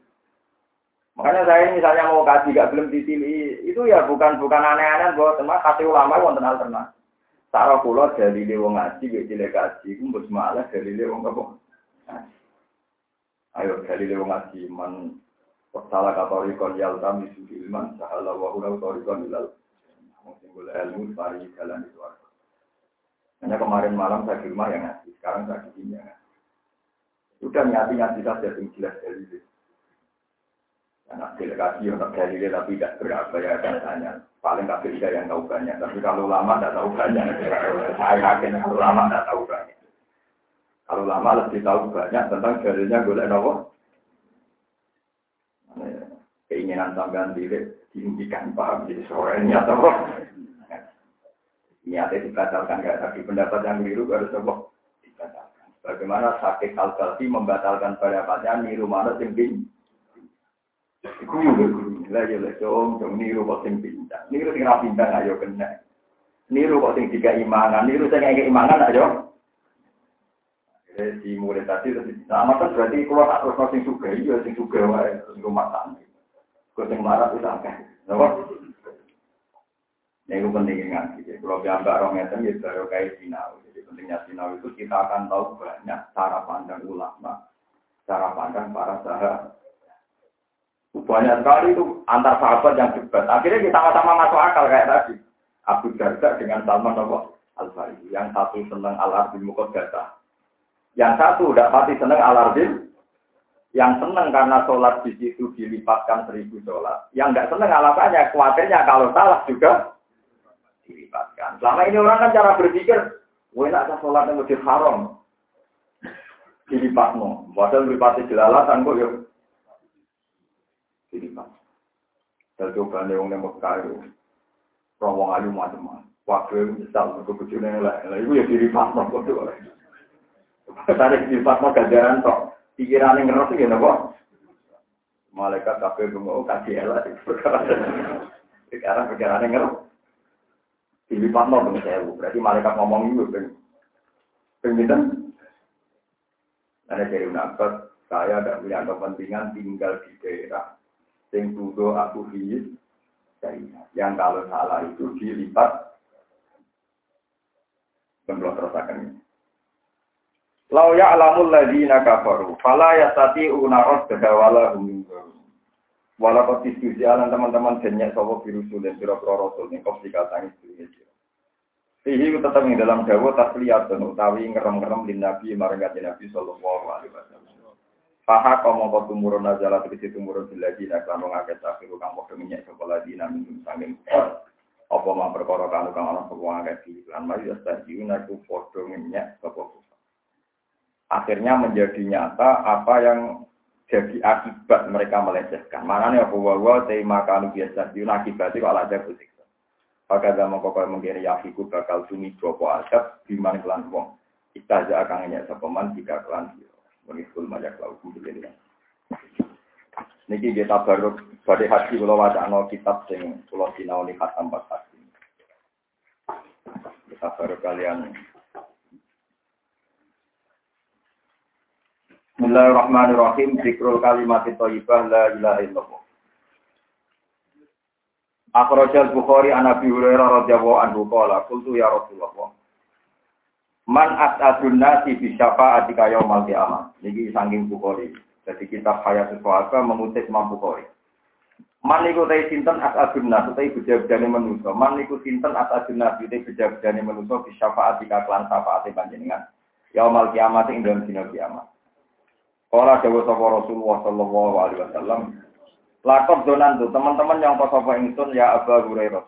Makanya saya misalnya mau kaji gak belum ditili itu ya bukan bukan aneh-aneh bahwa teman kasih ulama wonten alternatif. Sarah pulau dari lewong ngaji, gak jelek kaji, itu bos malah dari lewong apa? Ayo dari lewong ngaji, man salah kata rikon yal kami suci iman, sahala wa ulau torikon ilal. Simbol ilmu, sari jalan itu. Hanya kemarin malam saya di rumah yang ngaji, sekarang saya di sini ya. Sudah nyati-nyati saja yang jelas dari. Anak delegasi untuk dalilnya tapi tidak berapa ya katanya. Paling tak bisa yang tahu banyak. Tapi kalau lama tidak tahu banyak. Saya yakin kalau lama tidak tahu banyak. Kalau lama lebih tahu banyak tentang dalilnya boleh nopo. Keinginan sampean diri diimpikan paham jadi sorenya atau niatnya dibatalkan gak tapi pendapat yang keliru harus nopo dibatalkan. Bagaimana sakit al membatalkan pendapatnya niru mana tinggi Iku yo guru, lah yo lek dong, dong niru kok sing pintar. Niru sing ra pintar ayo kena. Niru kok sing tiga imanan, niru sing ngeke imanan ayo. Eh di murid tadi sama kan berarti kalau tak terus sing suka, iya sing suka wae rumah tangga. Kok sing marah itu sampai, napa? Ini penting ingat, kalau gambar orang ngeten ya baru kayak sinau. Jadi pentingnya sinau itu kita akan tahu banyak cara pandang ulama, cara pandang para sahabat banyak sekali itu antar sahabat yang debat. Akhirnya kita sama-sama masuk akal kayak tadi. Abu Darda dengan Salman al farisi Yang satu senang al-Arbin Mukodata. Yang satu udah pasti senang al-Arbin. Yang senang karena sholat di situ dilipatkan seribu sholat. Yang nggak senang alasannya, khawatirnya kalau salah juga dilipatkan. Selama ini orang kan cara berpikir, gue nak sholat yang lebih haram. Dilipatno. Padahal melipati jelalatan kok ya dilipat. Dan coba nih orang Mekah itu, rawang ayu macam-macam. Waktu itu misal, untuk kecilnya lah, itu ya dilipat no kode. Tadi dilipat no gajaran tok. Pikiran yang ngerti ya nopo. Malaikat kafe bunga kasih elak. Sekarang pikiran yang ngerti. Dilipat no dengan saya, berarti malaikat ngomong itu ben. Pengitan. Ada dari saya tidak punya kepentingan tinggal di daerah sing budo aku fiis yang kalau salah itu dilipat belum terusakan ini. Lau ya'lamul ladzina kafaru fala yastati'una radda wala hum Walau kau diskusi alam teman-teman banyak sopo biru sulit biru rasul nih kau dikatakan itu Sihi tetap di dalam dawa tasliat dan utawi ngerem-ngerem di Nabi maringat Nabi Sallallahu Alaihi Wasallam. Paha kau mau kau tumurun najalah situ tumurun bila dina kalau ngaget akhir kang mau minyak sekolah dina minum sangin apa mau perkara kanu kang ana sapa ngaget di lan mari astadiun aku foto minyak sapa Akhirnya menjadi nyata apa yang jadi akibat mereka melecehkan. Mana nih aku wawa tema kalau biasa di akibat itu ala ada kusiksa. Maka zaman kau mungkin ya fiku bakal sumi jopo adab di mana kelan wong. Kita aja akan nanya sepeman jika kelan dia. Mengikul banyak lauk begini. Niki baru pada hati kalau wajah kitab sing pulau sinau nih khatam hati. Kita baru kalian Bismillahirrahmanirrahim. Zikrul kalimat thayyibah la ilaha illallah. Akhrajal Bukhari an Abi Hurairah radhiyallahu anhu qala qultu ya Rasulullah. Man as'adun nasi bi syafa'ati yaumal qiyamah. Niki saking Bukhari. Jadi kitab Hayatul Sahabat mengutip Imam Bukhari. Man niku ta sinten as'adun nasi ta bejabane manusa. Man niku sinten as'adun nasi ta bejabane manusa bi syafa'ati kelan syafaate panjenengan. Yaumal kiamat ing dalem dina kiamat. Kala dawa sapa Rasulullah sallallahu alaihi wasallam, lakon donan tuh teman-teman yang sapa ingsun ya Abu Hurairah.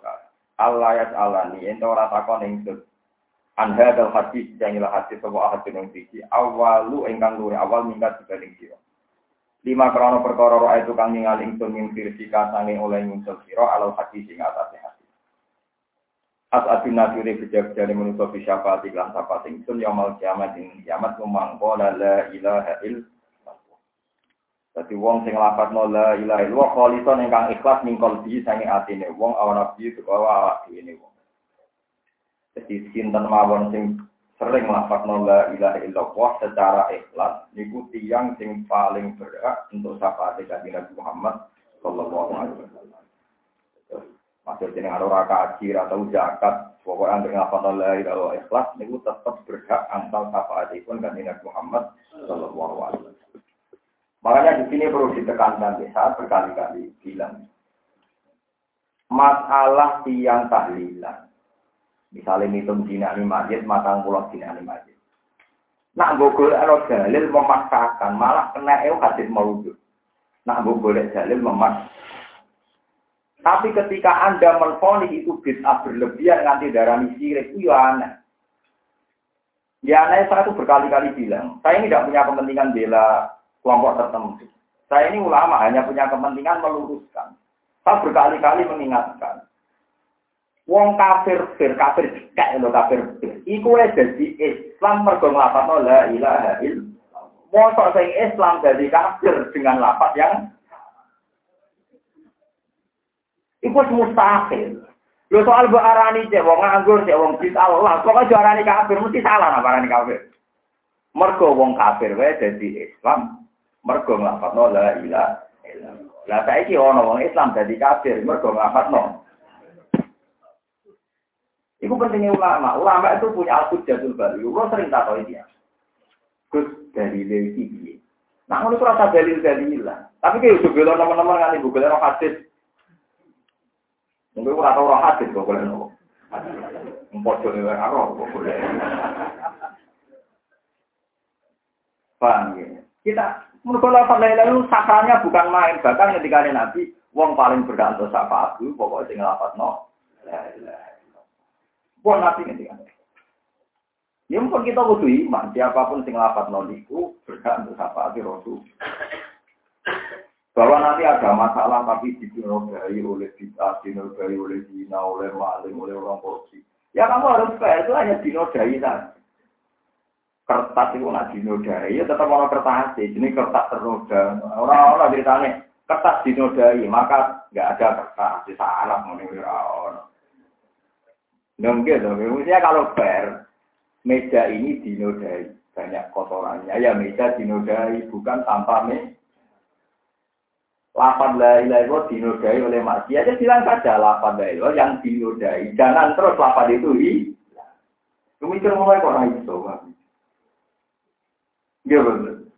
Allah ya alani ento ora takon ingsun. An hadal hadis yang ilah hadis sapa ahad yang siji awalu ingkang luwih awal minggat dibanding sira. Lima krono perkara itu kang ningali ingsun min firsika sange oleh nyusul sira alau hadis sing atase hadis. As'adun nasiri bejak-bejane manusia bisyafati lan sapa ingsun yaumul kiamat ing kiamat memangko la ilaha illallah jadi wong sing lapat la ilaha illallah kholison ingkang ikhlas ning kalbi sange atine wong awan nabi itu bawa awak ini wong. Jadi sinten mawon sing sering lapat la ilaha illallah secara ikhlas niku tiyang sing paling berhak untuk syafaat kanjeng Nabi Muhammad sallallahu alaihi wasallam. Maksud jenengan ora kaji atau zakat, pokoknya anggere lapat la illallah ikhlas niku tetap berhak antal syafaatipun kanjeng Nabi Muhammad sallallahu alaihi wasallam. Makanya di sini perlu ditekankan saya berkali-kali bilang masalah tiang tahlilan. Misalnya hitung dinani majid, matang pulau dinani majid. Nak gogol ero dalil memaksakan, malah kena eu hadis maudud. Nak gogol dalil memaksakan. Tapi ketika Anda menfonis itu bid'ah berlebihan nanti darah sirik, itu ya aneh. Ya aneh saya itu berkali-kali bilang, saya ini tidak punya kepentingan bela kelompok tertentu. Saya ini ulama hanya punya kepentingan meluruskan. Saya berkali-kali mengingatkan. Wong kafir fir kafir kayak lo kafir fir. Iku jadi Islam mergo nglafadzno la ilaha illallah. Mosok sing Islam jadi kafir dengan lapat yang Iku mustahil. Lo soal bu arani cek wong nganggur cek wong bid'ah Allah, kok aja arani kafir mesti salah napa arani kafir. Mergo wong kafir wae dadi Islam, mergo nglafadzno la ilaha illallah. Lah saiki ana wong Islam dadi kafir mergo nglafadzno. Iku pentingnya ulama. Ulama itu punya al-hujjatul bali. Lo sering tahu dia. Gus dari piye? Nah, ngono rasa dalil dalilan. Tapi kayak udah bela teman-teman kan ibu bela hadis. Mungkin ora tau roh hadis kok boleh nopo. Mpojok ne ora kok boleh. Paham ya? Kita Mereka lafaz la ilaha sakralnya bukan main. Bahkan ketika ada Nabi, wong paling berhak untuk syafaat itu pokoknya sing lafaz no. La Buat Nabi ketika Ya mungkin kita kudu iman, siapa pun sing lafaz no niku berhak untuk syafaat Rasul. Bahwa nanti ada masalah tapi dinodai oleh kita, dinodai oleh zina, oleh maling, oleh orang korupsi. Ya kamu harus fair, itu hanya dinodai saja. Kertas itu nak dinodai, ya tetap orang kertas. Sih, ini kertas ternoda. Orang-orang ceritanya kertas dinodai, maka nggak ada kertas, di salah menurut Dan gitu, maksudnya kalau fair, meja ini dinodai, banyak kotorannya, ya meja dinodai, bukan tanpa meja. Lapan la ilaha dinodai oleh manusia, aja bilang saja lapan la ilaha yang dinodai. Jangan terus lapan itu hi. Mikir mulai kok itu, Iya betul.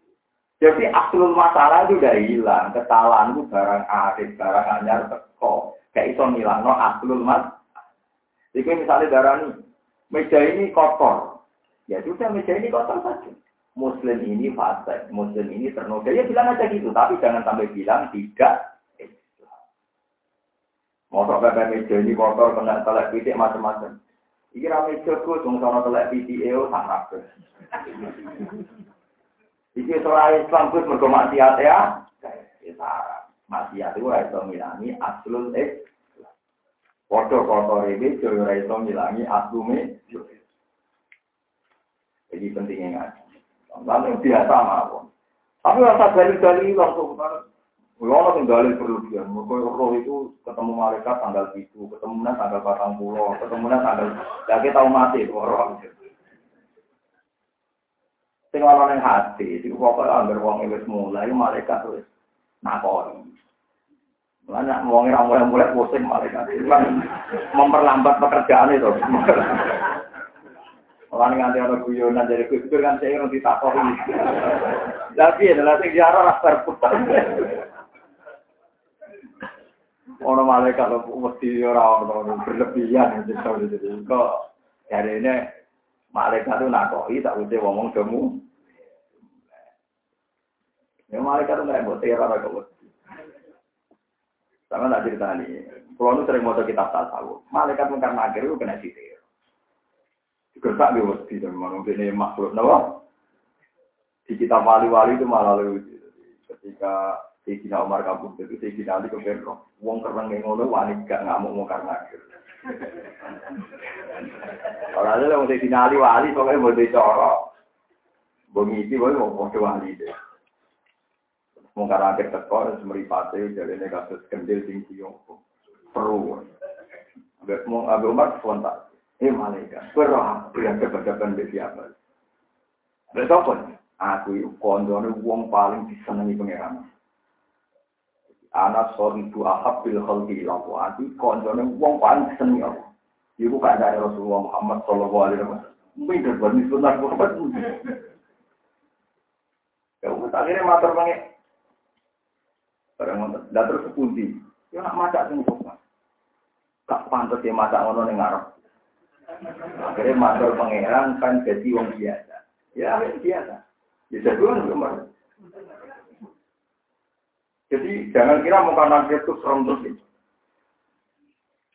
Jadi aslul masalah itu udah hilang. Kesalahan itu barang arif, barang anyar teko. Kayak iso no aslul mas. Jadi misalnya darah ini, meja ini kotor. Ya sudah meja ini kotor saja. Muslim ini fase, Muslim ini ternoda. Ya bilang aja gitu, tapi jangan sampai bilang tidak Mosok bebek meja ini kotor, kena telek pitik macam-macam. Iki rame jogo, sung sono telek pitik eo tak Iki seorang Islam kus mergo maksiat ya. Ya sarap. Maksiat itu ora ngilangi aslul eh. Foto kotor ini joyo ora iso ngilangi aslume. Jadi pentingnya ngaji. Lalu biasa mawon. Tapi rasa dalil-dalil langsung Kalau orang dalil berlebihan, mereka roh itu ketemu malaikat tanggal itu, ketemu tanggal batang pulau, ketemu tanggal, ya kita tahu mati itu orang. Sing ana ning hati, iku pokoke anggere wong wis mulai malaikat wis nakoni. Mana wong ora mulai mulai pusing malaikat. Memperlambat pekerjaan itu. Orang nganti ana guyonan dari kusur kan saya orang ditakoni. Tapi adalah sing jarang lah terputar. Orang malaikat mesti orang orang berlebihan gitu. Kok hari ini Malaikat itu nakoi, tak usah ngomong kamu. Ya malaikat itu nggak buat teror atau Sama tak cerita nih. Kalau nu sering mau kitab tasawuf, malaikat mungkin nakir itu kena sitir. Juga tak di dan mungkin ini makhluk nawa. Di kitab wali-wali itu malah lucu. Ketika Sayyidina Umar kabur itu Sayyidina Ali kemudian wong kereng ngono wani gak ngamuk mau karena Kalau ada yang mesti dinali wali, pokoknya mau dicorok. Bengisi, boleh mau foto wali deh. Mau karena akhir teko, semeripati, jadi ini kasus kendil tinggi Perlu. Agak mau agak umat spontan. Eh malaikat, berah, yang kebetulan di siapa. Besok aku kondone wong paling disenangi pangeran. Anak sorry bu ahab bil khalqi lahu ati kondone wong paling disenangi aku. Ibu ada Rasulullah Muhammad Shallallahu Alaihi Wasallam. Mungkin berbuat sunnah Muhammad. (laughs) Ya akhirnya matur banget. Barang ngotot, dah terus sepundi. Ya nak maca sing kok. Gak pantas ya maca ngono ning ngarep. Akhirnya matur pangeran kan jadi wong biasa. Ya biasa. Bisa dua nomor. Jadi jangan kira muka nanti itu serem terus.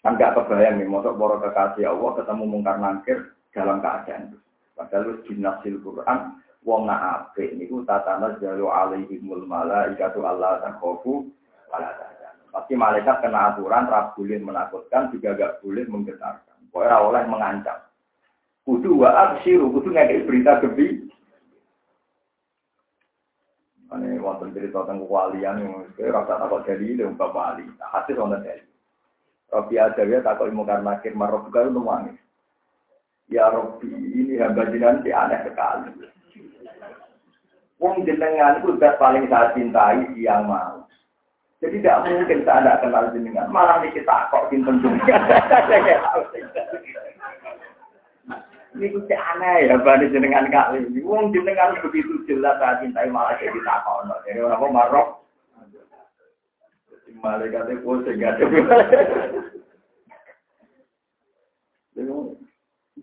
Kan gak kebayang nih, masuk para kekasih Allah ketemu mungkar nangkir dalam keadaan itu. Padahal di nasil Quran, wong nak apik niku tatana jalu alaihimul malaikatu Allah takhofu wala Pasti malaikat kena aturan, rap boleh menakutkan, juga gak boleh menggetarkan. Pokoknya oleh mengancam. Kudu wa absyiru, kudu ngekei berita gebi. Ini wonten cerita tentang kewalian, rasa takut jadi, itu ungkap wali. Hasil wonten jadi. Robi Adawiyah takut ilmu karena marok juga itu nangis. Ya Robi ini hamba jinan si aneh sekali. Wong jenengan itu udah paling saya cintai yang mau. Jadi tidak mungkin saya tidak kenal jenengan. Malah nih kita kok simpen jenengan. Ini kucing aneh ya, bani jenengan kali ini. Wong jenengan begitu jelas saya cintai malah jadi takut. Jadi orang marok Malaikatnya pusing gak. (laughs)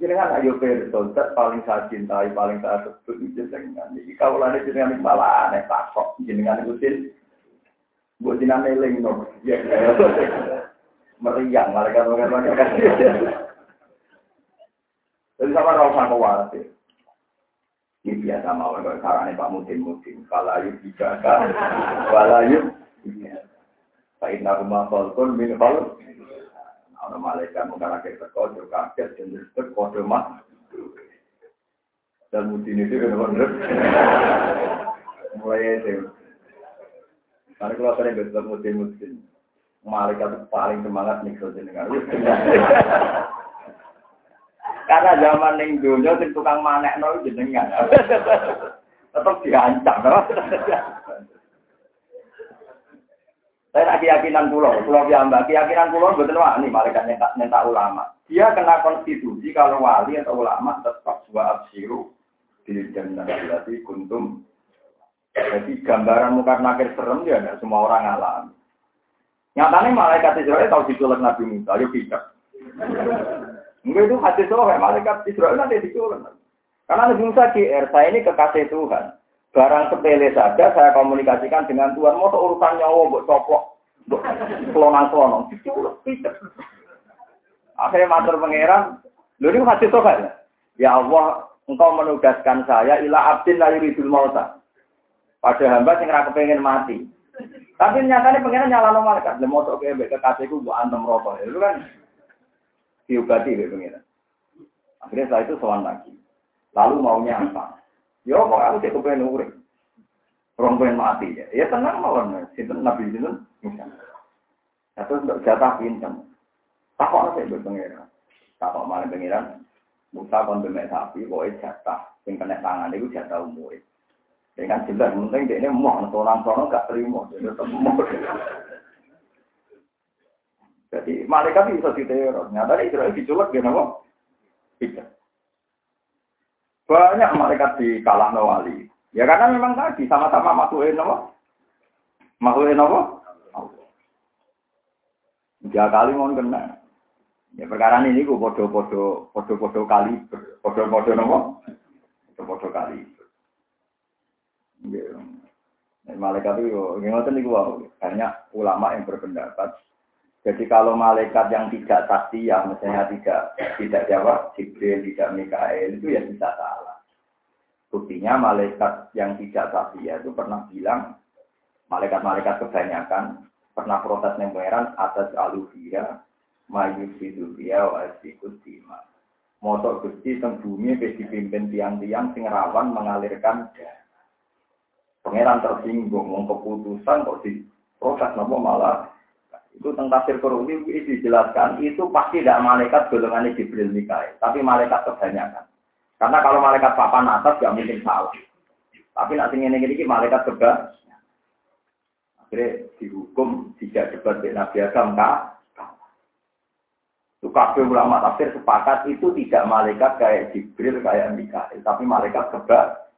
Jenengan ayo perso, paling saya cintai, paling saya sebut jenengan. Iki kawulane jenengan malah aneh takok jenengan itu sin. Buat jenengan eling no. Ya. Meriang malaikat malaikat. Jadi sama rasa khawatir. Ini biasa mau kalau caranya Pak Mutin Mutin. Kalau ayo bijaga, kalau ayo Sain rumah kolkun min kol. Ana malaikat mengkarakter teko yo kaget dan disebut kode mah. Dan mungkin itu kan bener. Mulai itu. Karena kalau sering bertemu musim-musim, malaikat paling semangat nih jenengan. Karena zaman ning dunia sing tukang manekno jenengan. Tetap diancam. Saya tak keyakinan pulau, pulau mbak keyakinan pulau betul ini malaikat nyentak, ulama. Dia kena konstitusi kalau wali atau ulama tetap dua absiru di jannah allati kuntum. Jadi gambaran muka nakir serem ya enggak semua orang alami. Nyatanya malaikat Israel tahu diculik Nabi Musa, yuk tidak. Enggak itu hadis soal malaikat Israel nanti diculik. Karena Nabi Musa GR, saya ini kekasih Tuhan. Barang sepele saja saya komunikasikan dengan Tuhan. Mau urusan nyawa buat copok, buat kelonang-kelonang. Diculik, tidak. Akhirnya matur pangeran, lu ini hadis soal ya? Ya Allah, engkau menugaskan saya ila abdin la yuridul mauta. Pada hamba sing ora kepengin mati. Tapi nyatanya pengen nyala no malaikat. Lemo tok ke kekasihku buat antem rokok. Itu kan diobati be pengen. Akhirnya setelah itu sowan lagi. Lalu maunya apa? Ya kok aku cek kepengen urip. Orang pengen mati ya. Ya tenang mawon. Sinten Nabi sinten? Nah, terus untuk jatah pinten. Takok sih be pengen. Takok malah pengiran. Musa kon bemek sapi, pokoknya jatah. Yang kena tangan itu jatah umur. Ya kan jelas, penting ini mau, orang sono gak terima, dia tetap mau. Jadi malaikat bisa diteror. Nyata Israel diculek dia nama. Tidak. Banyak malaikat di kalah wali. Ya karena memang tadi sama-sama makhluk nama. Makhluk nama. Tiga kali mau kena. Ya perkara ini gue podo-podo podo-podo kali, podo-podo nama. Podo-podo kali. Ya. Malaikat itu, ngoten niku banyak ulama yang berpendapat. Jadi kalau malaikat yang tidak ya misalnya tidak tidak jawab, Jibril, tidak Mikael, itu ya bisa salah. Buktinya malaikat yang tidak ya itu pernah bilang, malaikat-malaikat kebanyakan pernah protes pangeran atas aluhia, mayusidulia, wa asikutima. Motor gusti teng bumi dipimpin tiang-tiang sing rawan mengalirkan darah. Pangeran tersinggung, keputusan kok di proses nopo malah itu tentang tafsir itu dijelaskan itu pasti tidak malaikat golongan Jibril Mikael, tapi malaikat kebanyakan. Karena kalau malaikat papan atas gak mungkin salah. Tapi nanti ini ini malaikat keba akhirnya dihukum tidak debat dengan Nabi Adam kabel ulama tafsir sepakat itu tidak malaikat kayak Jibril kayak Mikael, tapi malaikat keba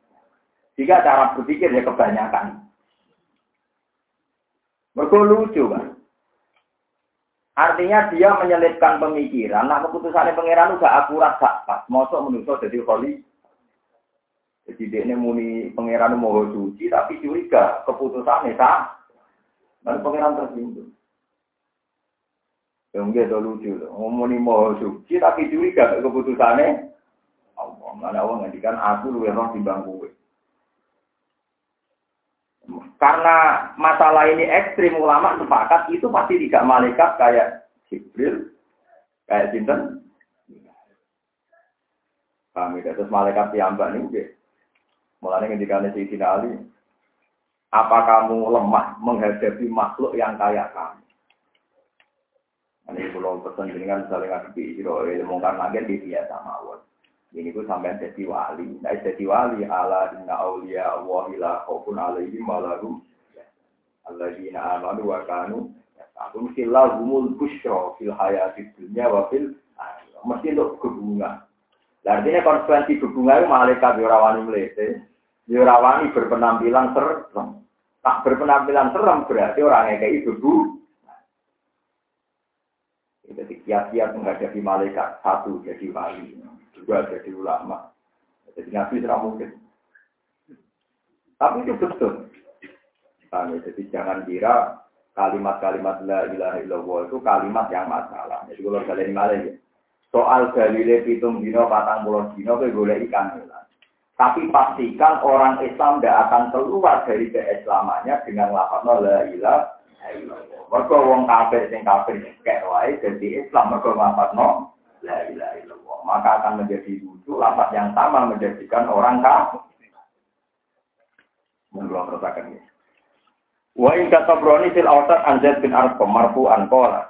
jika cara berpikir ya kebanyakan. Mereka lucu kan. Artinya dia menyelipkan pemikiran. Nah keputusannya pangeran udah akurat gak pas. Mosok menusuk jadi holy. Jadi dia ini muni pangeran mau suci tapi curiga keputusannya tak. Dan pangeran tersinggung. Ya enggak itu lucu. Ngomongin mau suci tapi curiga keputusannya. Allah, mana Allah ngendikan aku lu yang di bangku. Karena masalah ini ekstrim ulama sepakat itu pasti tidak malaikat kayak Jibril, kayak Sinten. Kami ya? terus malaikat piambak nih, mulanya ketika Sayyidina Ali, apa kamu lemah menghadapi makhluk yang kayak kamu? Ini pulau pesan dengan saling ngadepi, ilmu kan lagi di biasa mawon. Ini pun sampai jadi wali. Nah, jadi wali ala inna awliya Allah ila khawfun alaihim walahum. Alladzina amanu wa kanu yatakun filahumul bushra fil hayati dunya wa fil Mesti untuk kebunga. Nah, artinya konsekuensi kebunga itu malaikat yurawani melete. Yurawani berpenampilan serem. Tak berpenampilan serem berarti orang yang kayak ibu Jadi kiat-kiat menghadapi malaikat satu jadi wali juga jadi ulama. Jadi nabi tidak mungkin. Tapi itu betul. Nah, jadi jangan kira kalimat-kalimat la ilaha illallah itu kalimat yang masalah. Jadi kalau kalian malah ya. Soal dalile pitung dino patang puluh dino ke boleh ikan hilang. Tapi pastikan orang Islam tidak akan keluar dari keislamannya dengan lafaz la ilaha illallah. Mereka wong kafir sing kafir kayak wae jadi Islam mereka lafaz la ilaha maka akan menjadi lucu, lapas yang sama menjadikan orang kafir. Menurut rasakan ini. Wa in katabroni fil awsat anzad bin arqam marfu an qala.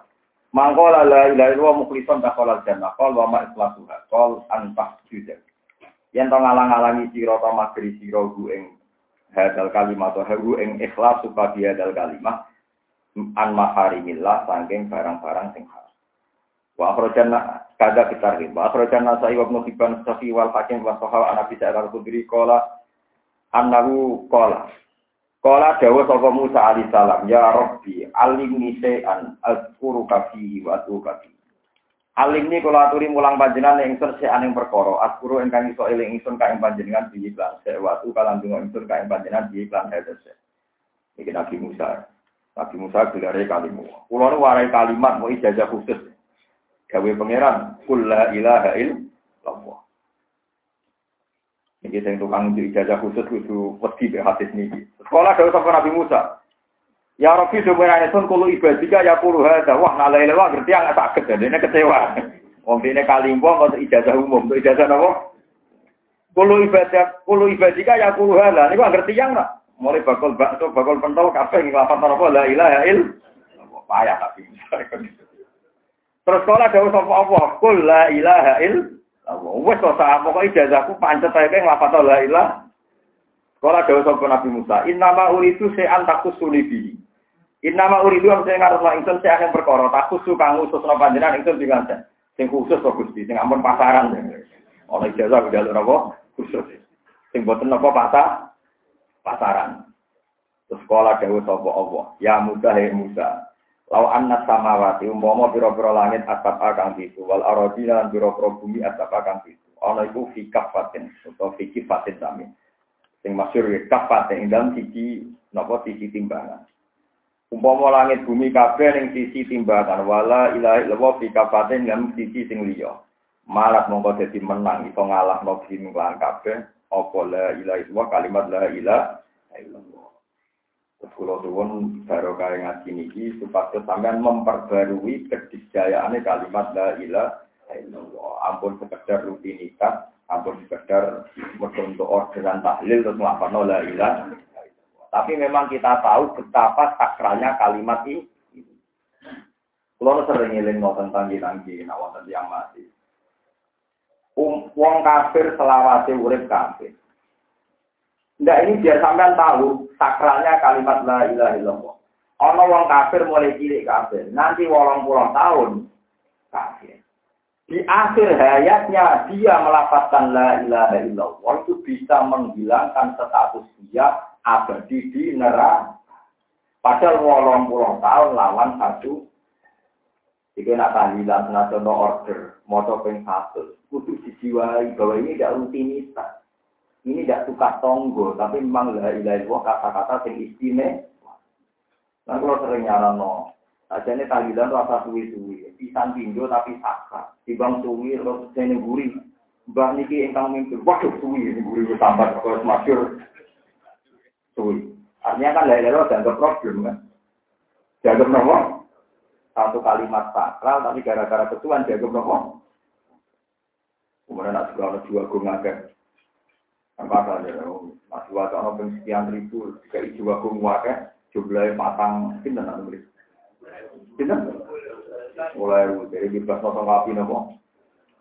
Mangkola la ilaha illallah mukhlishon dakhala jannah qol wa ma ikhlasuha qol an tahjudan. Yen to ngalang-alangi sira to magri sira ing hadal kalimat atau ing ikhlas supaya hadal kalimat an maharimillah saking barang-barang sing haram. Wa akhrajanna kada kita riba. Akhrajan nasai wa ibn Safi wal Hakim wa Sahal an Abi Sa'id al-Khudri qala annahu qala Qala dawa sapa Musa alaihi salam, ya Rabbi, alimni se'an azkuruka fihi wa fihi. Alimni kula aturi mulang panjenengan ingsun se'an ing perkara, azkuru ingkang iso eling ingsun ka ing panjenengan bihi lan se'watu kalan donga ingsun ka ing panjenengan bihi lan hadese. Iki Nabi Musa. Nabi Musa gelare kalimu. Kula nu warai kalimat mau ijazah khusus. Gawe pangeran, kul la ilaha illallah. Ini yang tukang ijazah khusus kudu wedi be hadis niki. Sekolah dari sapa Nabi Musa. Ya Rabbi sebenarnya sun kulo ibadika ya kulo hada. Wah nalai lewa ngerti nggak sakit jadi ini kecewa. (laughs) Wong ini kalimbo kok ijazah umum, untuk ijazah apa? Kulo ibadah, kulo ibadika ya kulo hada. Ini ngerti yang nak. Mulai bakal bakso, bakal pentol, kafe ngelapan apa? La ilaha il. Payah tapi. (laughs) Terus sekolah dari sapa Allah. Kul la ilaha il. Wes kok sak pokoke ijazahku pancet ae keng lafal la ilah. Kala dawuh sapa Nabi Musa, "Innama uridu se'an takusuni bi." Innama uridu am sing ngarep ingsun sing perkara, takusu kang ususna panjenengan ingsun dikanten. Sing khusus kok Gusti, sing ampun pasaran. Ana ijazah jalur napa? Khusus. Sing boten napa pasar? Pasaran. Terus sekolah dawuh sapa Allah, "Ya Musa, he Musa, Lau anna samawati umpama pira-pira langit asap akang itu wal aradina lan pira-pira bumi asap akang itu. Ana iku fi kafatin utawa fi kifatin sami. Sing masyhur ya kafatin ing dalam sisi napa sisi timbangan. Umpama langit bumi kabeh ning sisi timbangan wala ilaha illallah fi kafatin sisi sing liya. Malah mongko dadi menang iso ngalahno bumi lan kabeh apa la ilaha illallah kalimat la ilaha illallah. Kulo baru kaya ngaji niki supaya sampean memperbarui kedisjayaan kalimat la illallah. Ampun sekedar rutinitas, ampun sekedar untuk orderan tahlil terus melakukan la ilaha Tapi memang kita tahu betapa sakralnya kalimat ini. Kulo sering ngiling tentang tanggi nak wonten yang mati. Um, wong kafir selawase urip kafir. Nggak ini biar sampean tahu sakralnya kalimat la ilaha illallah. Ono wong kafir mulai cilik kafir, nanti wolong puluh tahun kafir. Di akhir hayatnya dia melafatkan la ilaha illallah itu bisa menghilangkan status dia abadi di neraka. Padahal wolong puluh tahun lawan satu jika nak tahlilan nasional order, motor peng satu, kudu dijiwai bahwa ini tidak rutinitas. Ini tidak suka tonggo, tapi memang la ilaha illallah kata-kata yang istimewa. Nah kalau sering no, aja ini tahlilan apa suwi-suwi, pisan pinjo tapi sakra, tibang suwi terus sini gurih. Mbah niki ingkang mimpi, waduh suwi ini gurih tambah terus masyur suwi. Artinya kan la ilaha dianggap problem kan. Dianggap nopo? Satu kalimat sakral tapi gara-gara ketuan dianggap nopo? Kemudian nak juga dua gue ngagak. Apa saja, masih wajah orang sekian ribu, ibu aku muaknya, jumlahnya matang, kita nak beli. Mulai dari di belas notong kapi nopo.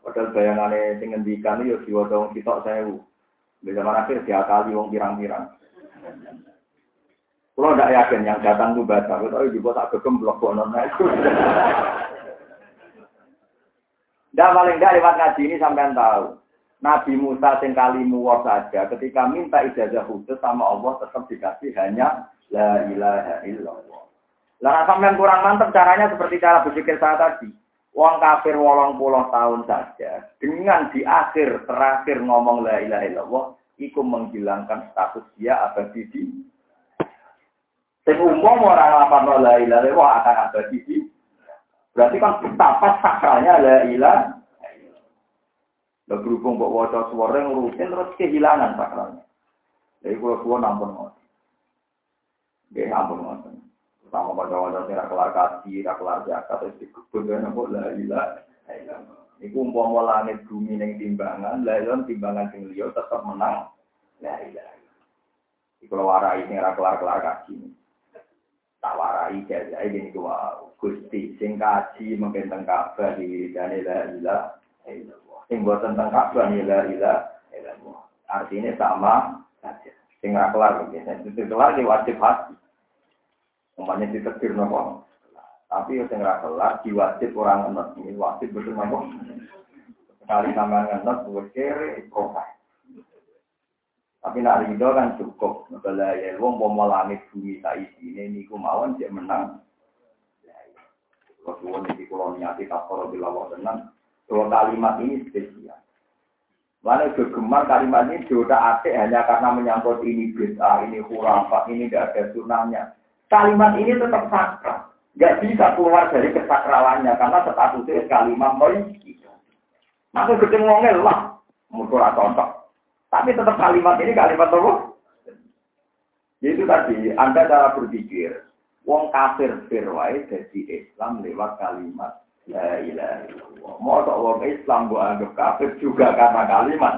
Padahal bayangannya sing ngendikan ya jiwa dong saya Di zaman akhir diakali wong pirang-pirang. Kalau tidak yakin yang datang itu baca, tapi juga tak gegem blok bonon itu. Dan paling tidak lewat ngaji ini sampai tahu. Nabi Musa sing kalimu saja ketika minta ijazah khusus sama Allah tetap dikasih hanya la ilaha illallah. Lah sampean kurang mantap caranya seperti cara berpikir saya tadi. Wong kafir wolong puluh tahun saja dengan di akhir terakhir ngomong la ilaha illallah iku menghilangkan status dia abadi di Sing umum orang apa la ilaha illallah akan abadi di Berarti kan betapa sakralnya la ilaha Lah berhubung kok waca suara ngurusin terus kehilangan sakralnya. Jadi kalau suara nampun ngoten. Nggih ampun ngoten. Sama pada waca sing ra kelar kaji, ra kelar zakat terus dikubur kan kok la ilaha Iku umpama langit bumi ning timbangan, la timbangan sing liya tetep menang. La ilaha. Iku warai sing ra kelar-kelar kaji. Tak warai jajae gini ku Gusti sing kaji mungkin teng kabeh di dane la ilaha Sing buat tentang Ka'bah la ilaha illallah. Artinya sama saja. Sing ora kelar begini. Itu kelar di wajib hati. Umpamanya ditetir nopo. Tapi yang ora kelar diwajib orang ngenes. Ini wajib betul napa? Sekali sampean ngenes wis kere proses. Tapi nak ridho kan cukup. Kalau ya wong mau langit bumi tak ini niku mawon dia menang. Kalau suwon iki kula niati kaporo bilawah tenang. Kalau kalimat ini spesial. Mana gemar kalimat ini sudah atik hanya karena menyangkut ini bid'ah, ini khurafat, ini tidak ada sunahnya. Kalimat ini tetap sakral. Gak bisa keluar dari kesakralannya karena statusnya kalimat poin. Maka ketemu ngomel lah, musuh contoh. Tapi tetap kalimat ini kalimat apa? Itu tadi, Anda cara berpikir, wong kafir firwai jadi Islam lewat kalimat La ilaha illallah. Mau wong Islam gua anggap kafir juga karena kalimat.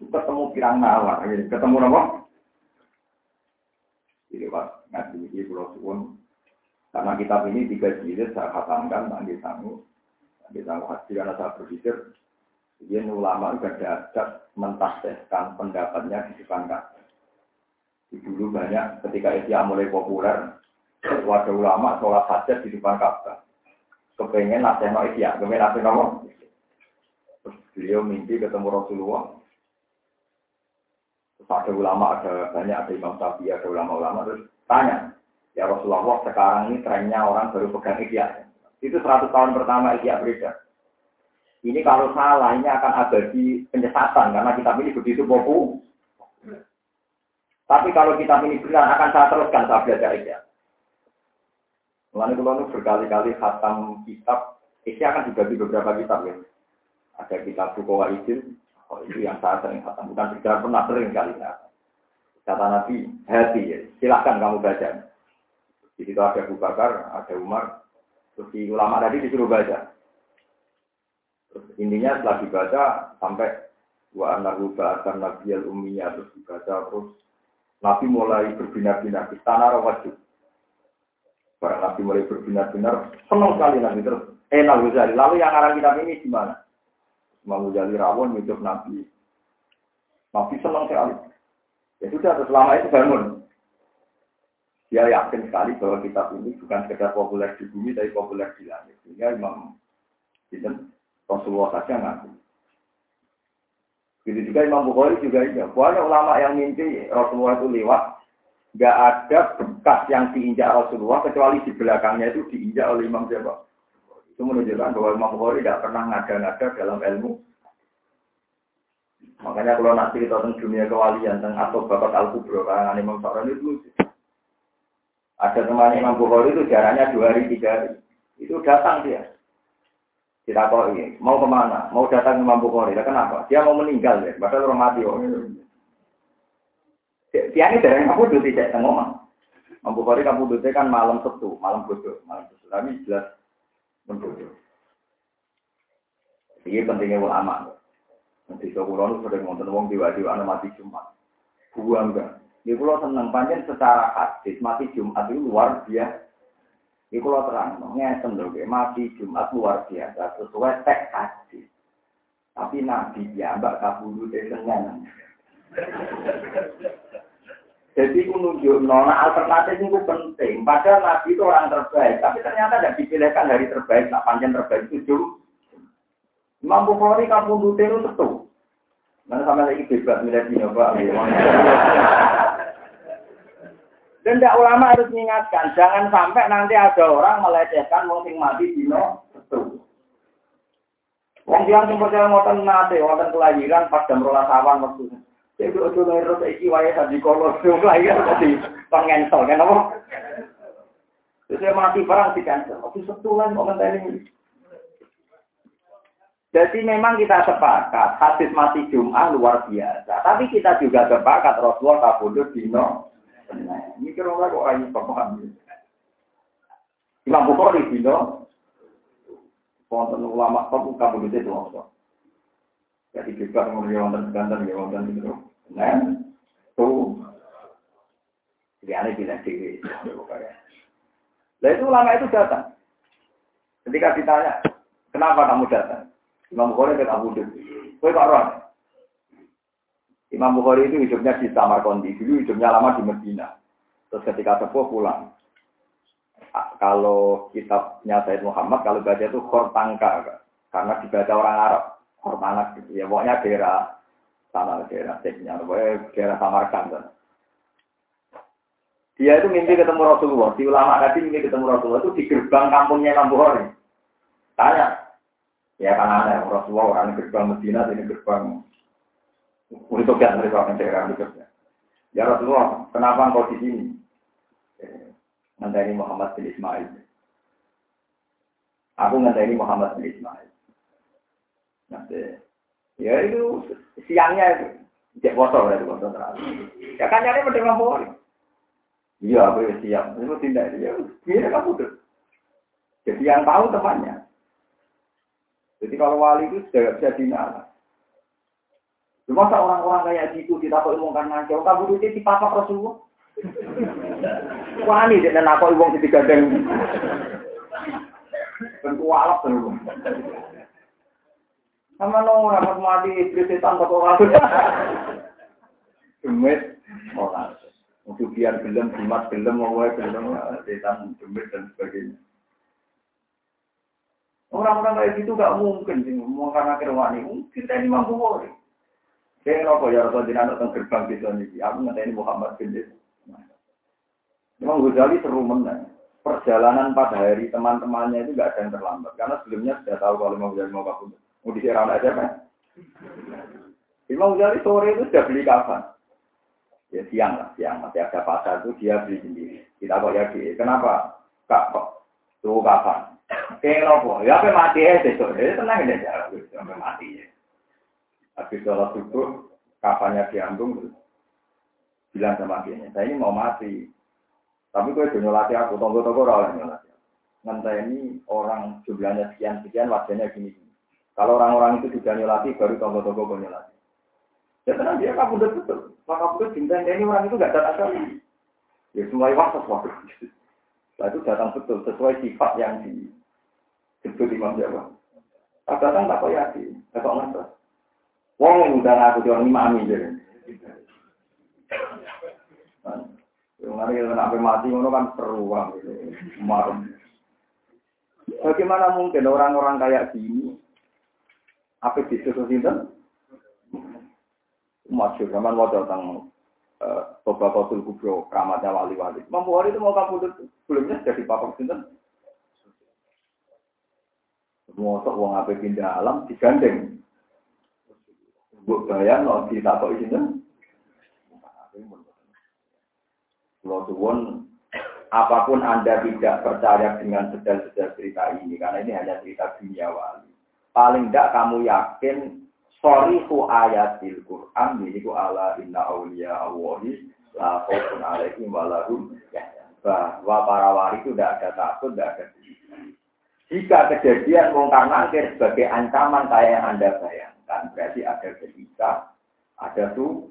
Ketemu pirang nawar, ketemu apa? Jadi pak ngaji ini pulau suwun. Karena kitab ini tiga jilid saya katakan, nanti sanggup, nanti sanggup hati karena saya berpikir dia ulama juga dapat mentasehkan pendapatnya di depan. Dulu banyak ketika Isya mulai populer, wadah ulama sholat hajat di depan Ka'bah. Kepengen nasehno Isya, kepengen nasehno Terus beliau mimpi ketemu Rasulullah. Terus ada ulama, ada banyak, ada Imam Syafi'i, ada ulama-ulama. Terus tanya, ya Rasulullah sekarang ini trennya orang baru pegang Isya. Itu 100 tahun pertama Isya beredar. Ini kalau salah, ini akan abadi penyesatan karena kitab ini begitu popu. Tapi kalau kitab ini benar, akan saya teruskan saya belajar Isya. Mulanya kalau berkali-kali khatam kitab, Isya akan dibagi beberapa kitab ya. Ada kitab Bukawa Izin, oh, itu yang saya sering khatam. Bukan sekedar pernah sering kali ya. Kata Nabi, hati ya. Silahkan kamu baca. Di situ ada Abu Bakar, ada Umar. Terus di ulama tadi disuruh baca. Terus intinya setelah dibaca sampai wa anahu ba'atan nabiyal ummiyah terus dibaca terus Nabi mulai berbinar-binar di tanah rawajib. Barang Nabi mulai berbinar-binar, senang sekali Nabi terus. Eh Nabi Ghazali, lalu yang arah kitab ini gimana? Imam Ghazali rawon hidup Nabi. Nabi senang sekali. Ya sudah, selama itu bangun. Dia yakin sekali bahwa kitab ini bukan sekedar populer di bumi, tapi populer di langit. Sehingga Imam Rasulullah saja ngaku. Begitu juga Imam Bukhari juga iya. Banyak ulama yang mimpi Rasulullah itu lewat. Gak ada bekas yang diinjak Rasulullah kecuali di belakangnya itu diinjak oleh Imam siapa. Itu menunjukkan bahwa Imam Bukhari tidak pernah ngada-ngada dalam ilmu. Makanya kalau nanti kita tentang dunia kewalian, tentang atau bapak al-kubro, karangan Imam Sa'ran itu Ada teman Imam Bukhari itu jaraknya dua hari, tiga hari. Itu datang dia. Kita kok mau ke mana? Mau datang ke Mampu Kori. Kenapa? Dia mau meninggal ya, padahal orang mati. Oh. Ini dari kamu dulu tidak ngomong. Mampu Kori kamu dulu kan malam setu, malam bodoh, malam setu. Tapi jelas membodoh. Ini pentingnya ulama. Nanti sekurang sering nonton wong diwa-diwa mati Jumat. Buang enggak. Ini kalau seneng panjang secara hadis mati Jumat itu luar biasa. Iku lo terang, ngeten lho, mati Jumat luar biasa sesuai teks hadis. Tapi Nabi ya mbak kabulu Senin. Jadi nunjuk nona alternatif itu penting. Padahal Nabi itu orang terbaik, tapi ternyata tidak dipilihkan dari terbaik. Nah, panjang terbaik itu. Imam Bukhari kabulu itu tentu. Mana sampai lagi bebas milih di Pak. (laughs) Dan tidak ulama harus mengingatkan, jangan sampai nanti ada orang melecehkan wong sing mati dino betul. Wong yang sing percaya ngoten nate wonten kelahiran pas jam 12 awan waktu. Itu ojo ngero saiki wae sadi kolo sing kelahiran dadi pengensel kan apa? Terus mati barang di cancel. Oke setulan kok ngenteni. Jadi memang kita sepakat hadis mati Jum'ah luar biasa. Tapi kita juga sepakat Rasulullah kabudut dino ini kira kira kok ayu paham. Imam Bukhari dino wonten ulama top kamu itu. Jadi kita kemudian wonten sekanten ya wonten itu. Nah, tuh. Jadi aneh bilang sih, Nah itu ulama itu datang. Ketika ditanya, kenapa kamu datang? Imam Bukhari Abu Dhabi. Kau kok Imam Bukhari itu hidupnya di Samarkandi, dulu hidupnya lama di Medina. Terus ketika sepuh pulang. kalau kitabnya Said Muhammad kalau baca itu Khortangka karena dibaca orang Arab Khortanak ya pokoknya daerah sana daerah pokoknya daerah Samarkand kan. Dia itu mimpi ketemu Rasulullah. Di ulama tadi mimpi ketemu Rasulullah itu di gerbang kampungnya Bukhari. Tanya. Ya kan ada Rasulullah orang gerbang Medina, ini gerbang untuk yang dari orang daerah itu. Ya Rasulullah, kenapa engkau di sini? Ngenteni Muhammad bin Ismail. Aku ngenteni Muhammad bin Ismail. Nanti, ya itu siangnya itu. Cek foto ya, foto terakhir. Ya kan nyari pada Bukhari. Iya, aku ya siap. Itu tidak dia. Dia kamu tuh. Jadi yang tahu temannya. Jadi kalau wali itu sudah bisa dinala. Cuma orang-orang kayak gitu kita kok ilmu kan ngaco, kamu itu di papa Rasulullah. Wani dan aku ilmu di gadeng. Tentu alap terus. Sama no, rapat mati, iblis setan, kok orang. Demit, orang. Untuk biar gelem, jimat gelem, mau gelem, setan, demit dan sebagainya. Orang-orang kayak gitu gak mungkin sih, mau karena kerwani. Kita ini mampu boleh. Saya nopo ya Rasul jenazah tentang gerbang gitu nih. Aku ini Muhammad bin Memang Ghazali seru menang. Perjalanan pada hari teman-temannya itu gak ada yang terlambat. Karena sebelumnya sudah tahu kalau mau Ghazali mau kabur. Mau disiram aja kan. Imam Ghazali sore itu sudah beli kapan ya siang lah, siang masih ada pasar itu dia beli sendiri. Kita kok ya di, kenapa? Kak kok tuh kapan? Kayak nopo, ya apa mati ya besok, ya tenang aja jarak, sampai mati ya. Habis sholat subuh, kapannya diambung, bilang sama dia, saya ini mau mati. Tapi gue udah nyolati aku, tunggu-tunggu orang nyolati. Nanti ini orang jumlahnya sekian-sekian, wajahnya gini-gini. Kalau orang-orang itu sudah nyolati, baru tunggu-tunggu nyolati. Ya tenang dia kamu udah betul. Maka itu cinta ini orang itu gak datang sekali. Ya semua waktu. Nah itu datang betul sesuai sifat yang disebut Imam Jawa. Tak datang tak kau yakin, tak kau ngerti. Wong udah jual lima amin jadi. Yang hari sampai mati ngono kan seru. Bagaimana mungkin orang-orang kayak gini apa disusun itu masyur zaman mau datang Bapak Kotul Kubro, keramatnya wali-wali. Mampu hari itu mau kamu sebelumnya jadi papa sinten. Semua sok uang apa pindah alam digandeng. Buat bayar no di tato isinya. Kalau suwon apa pun anda tidak percaya dengan sedal-sedal cerita ini, karena ini hanya cerita dunia wali. Paling tidak kamu yakin Sorihu ayatil Qur'an ku ala inna awliya Allahi la khawfun alaihim wa lahum bahwa para wali itu tidak ada takut, tidak ada Jika kejadian mungkar nangkir sebagai ancaman kayak yang Anda bayangkan, berarti ada ketika, ada tuh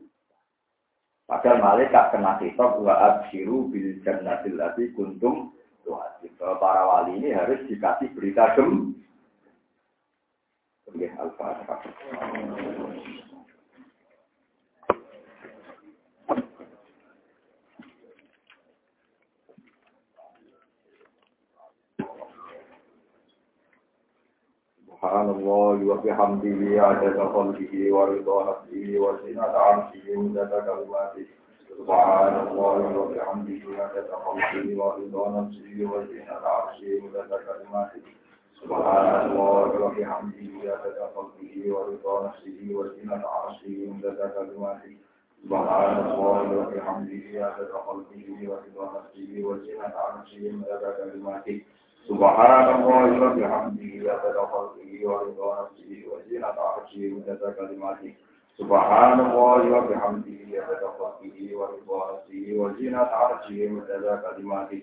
Padahal malaikat kena kitab wa abshiru bil jannatil lati kuntum tuhasin. Para wali ini harus dikasih berita gem Ya, Al-Fatihah. Subhanallah wa bihamdihi adada khalqihi wa ridha nafsihi wa zinata arshihi wa kalimatihi Subhanallah wa adada khalqihi wa ridha nafsihi wa zinata arshihi wa adada kalimatihi سبحان الله وبحمده عدد خلقه ورضا نفسه وزنة عرشه ومدد كلماته سبحان الله وبحمده عدد خلقه ورضا نفسه وزنة عرشه ومدد كلماته سبحان الله وبحمده عدد خلقه ورضا نفسه وزنة عرشه ومدد كلماته سبحان الله وبحمده عدد خلقه ورضا نفسه وزنة عرشه ومدد كلماته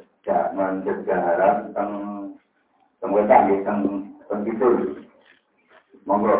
jangan jajaran tentang tentang wetan tentang tentang itu monggo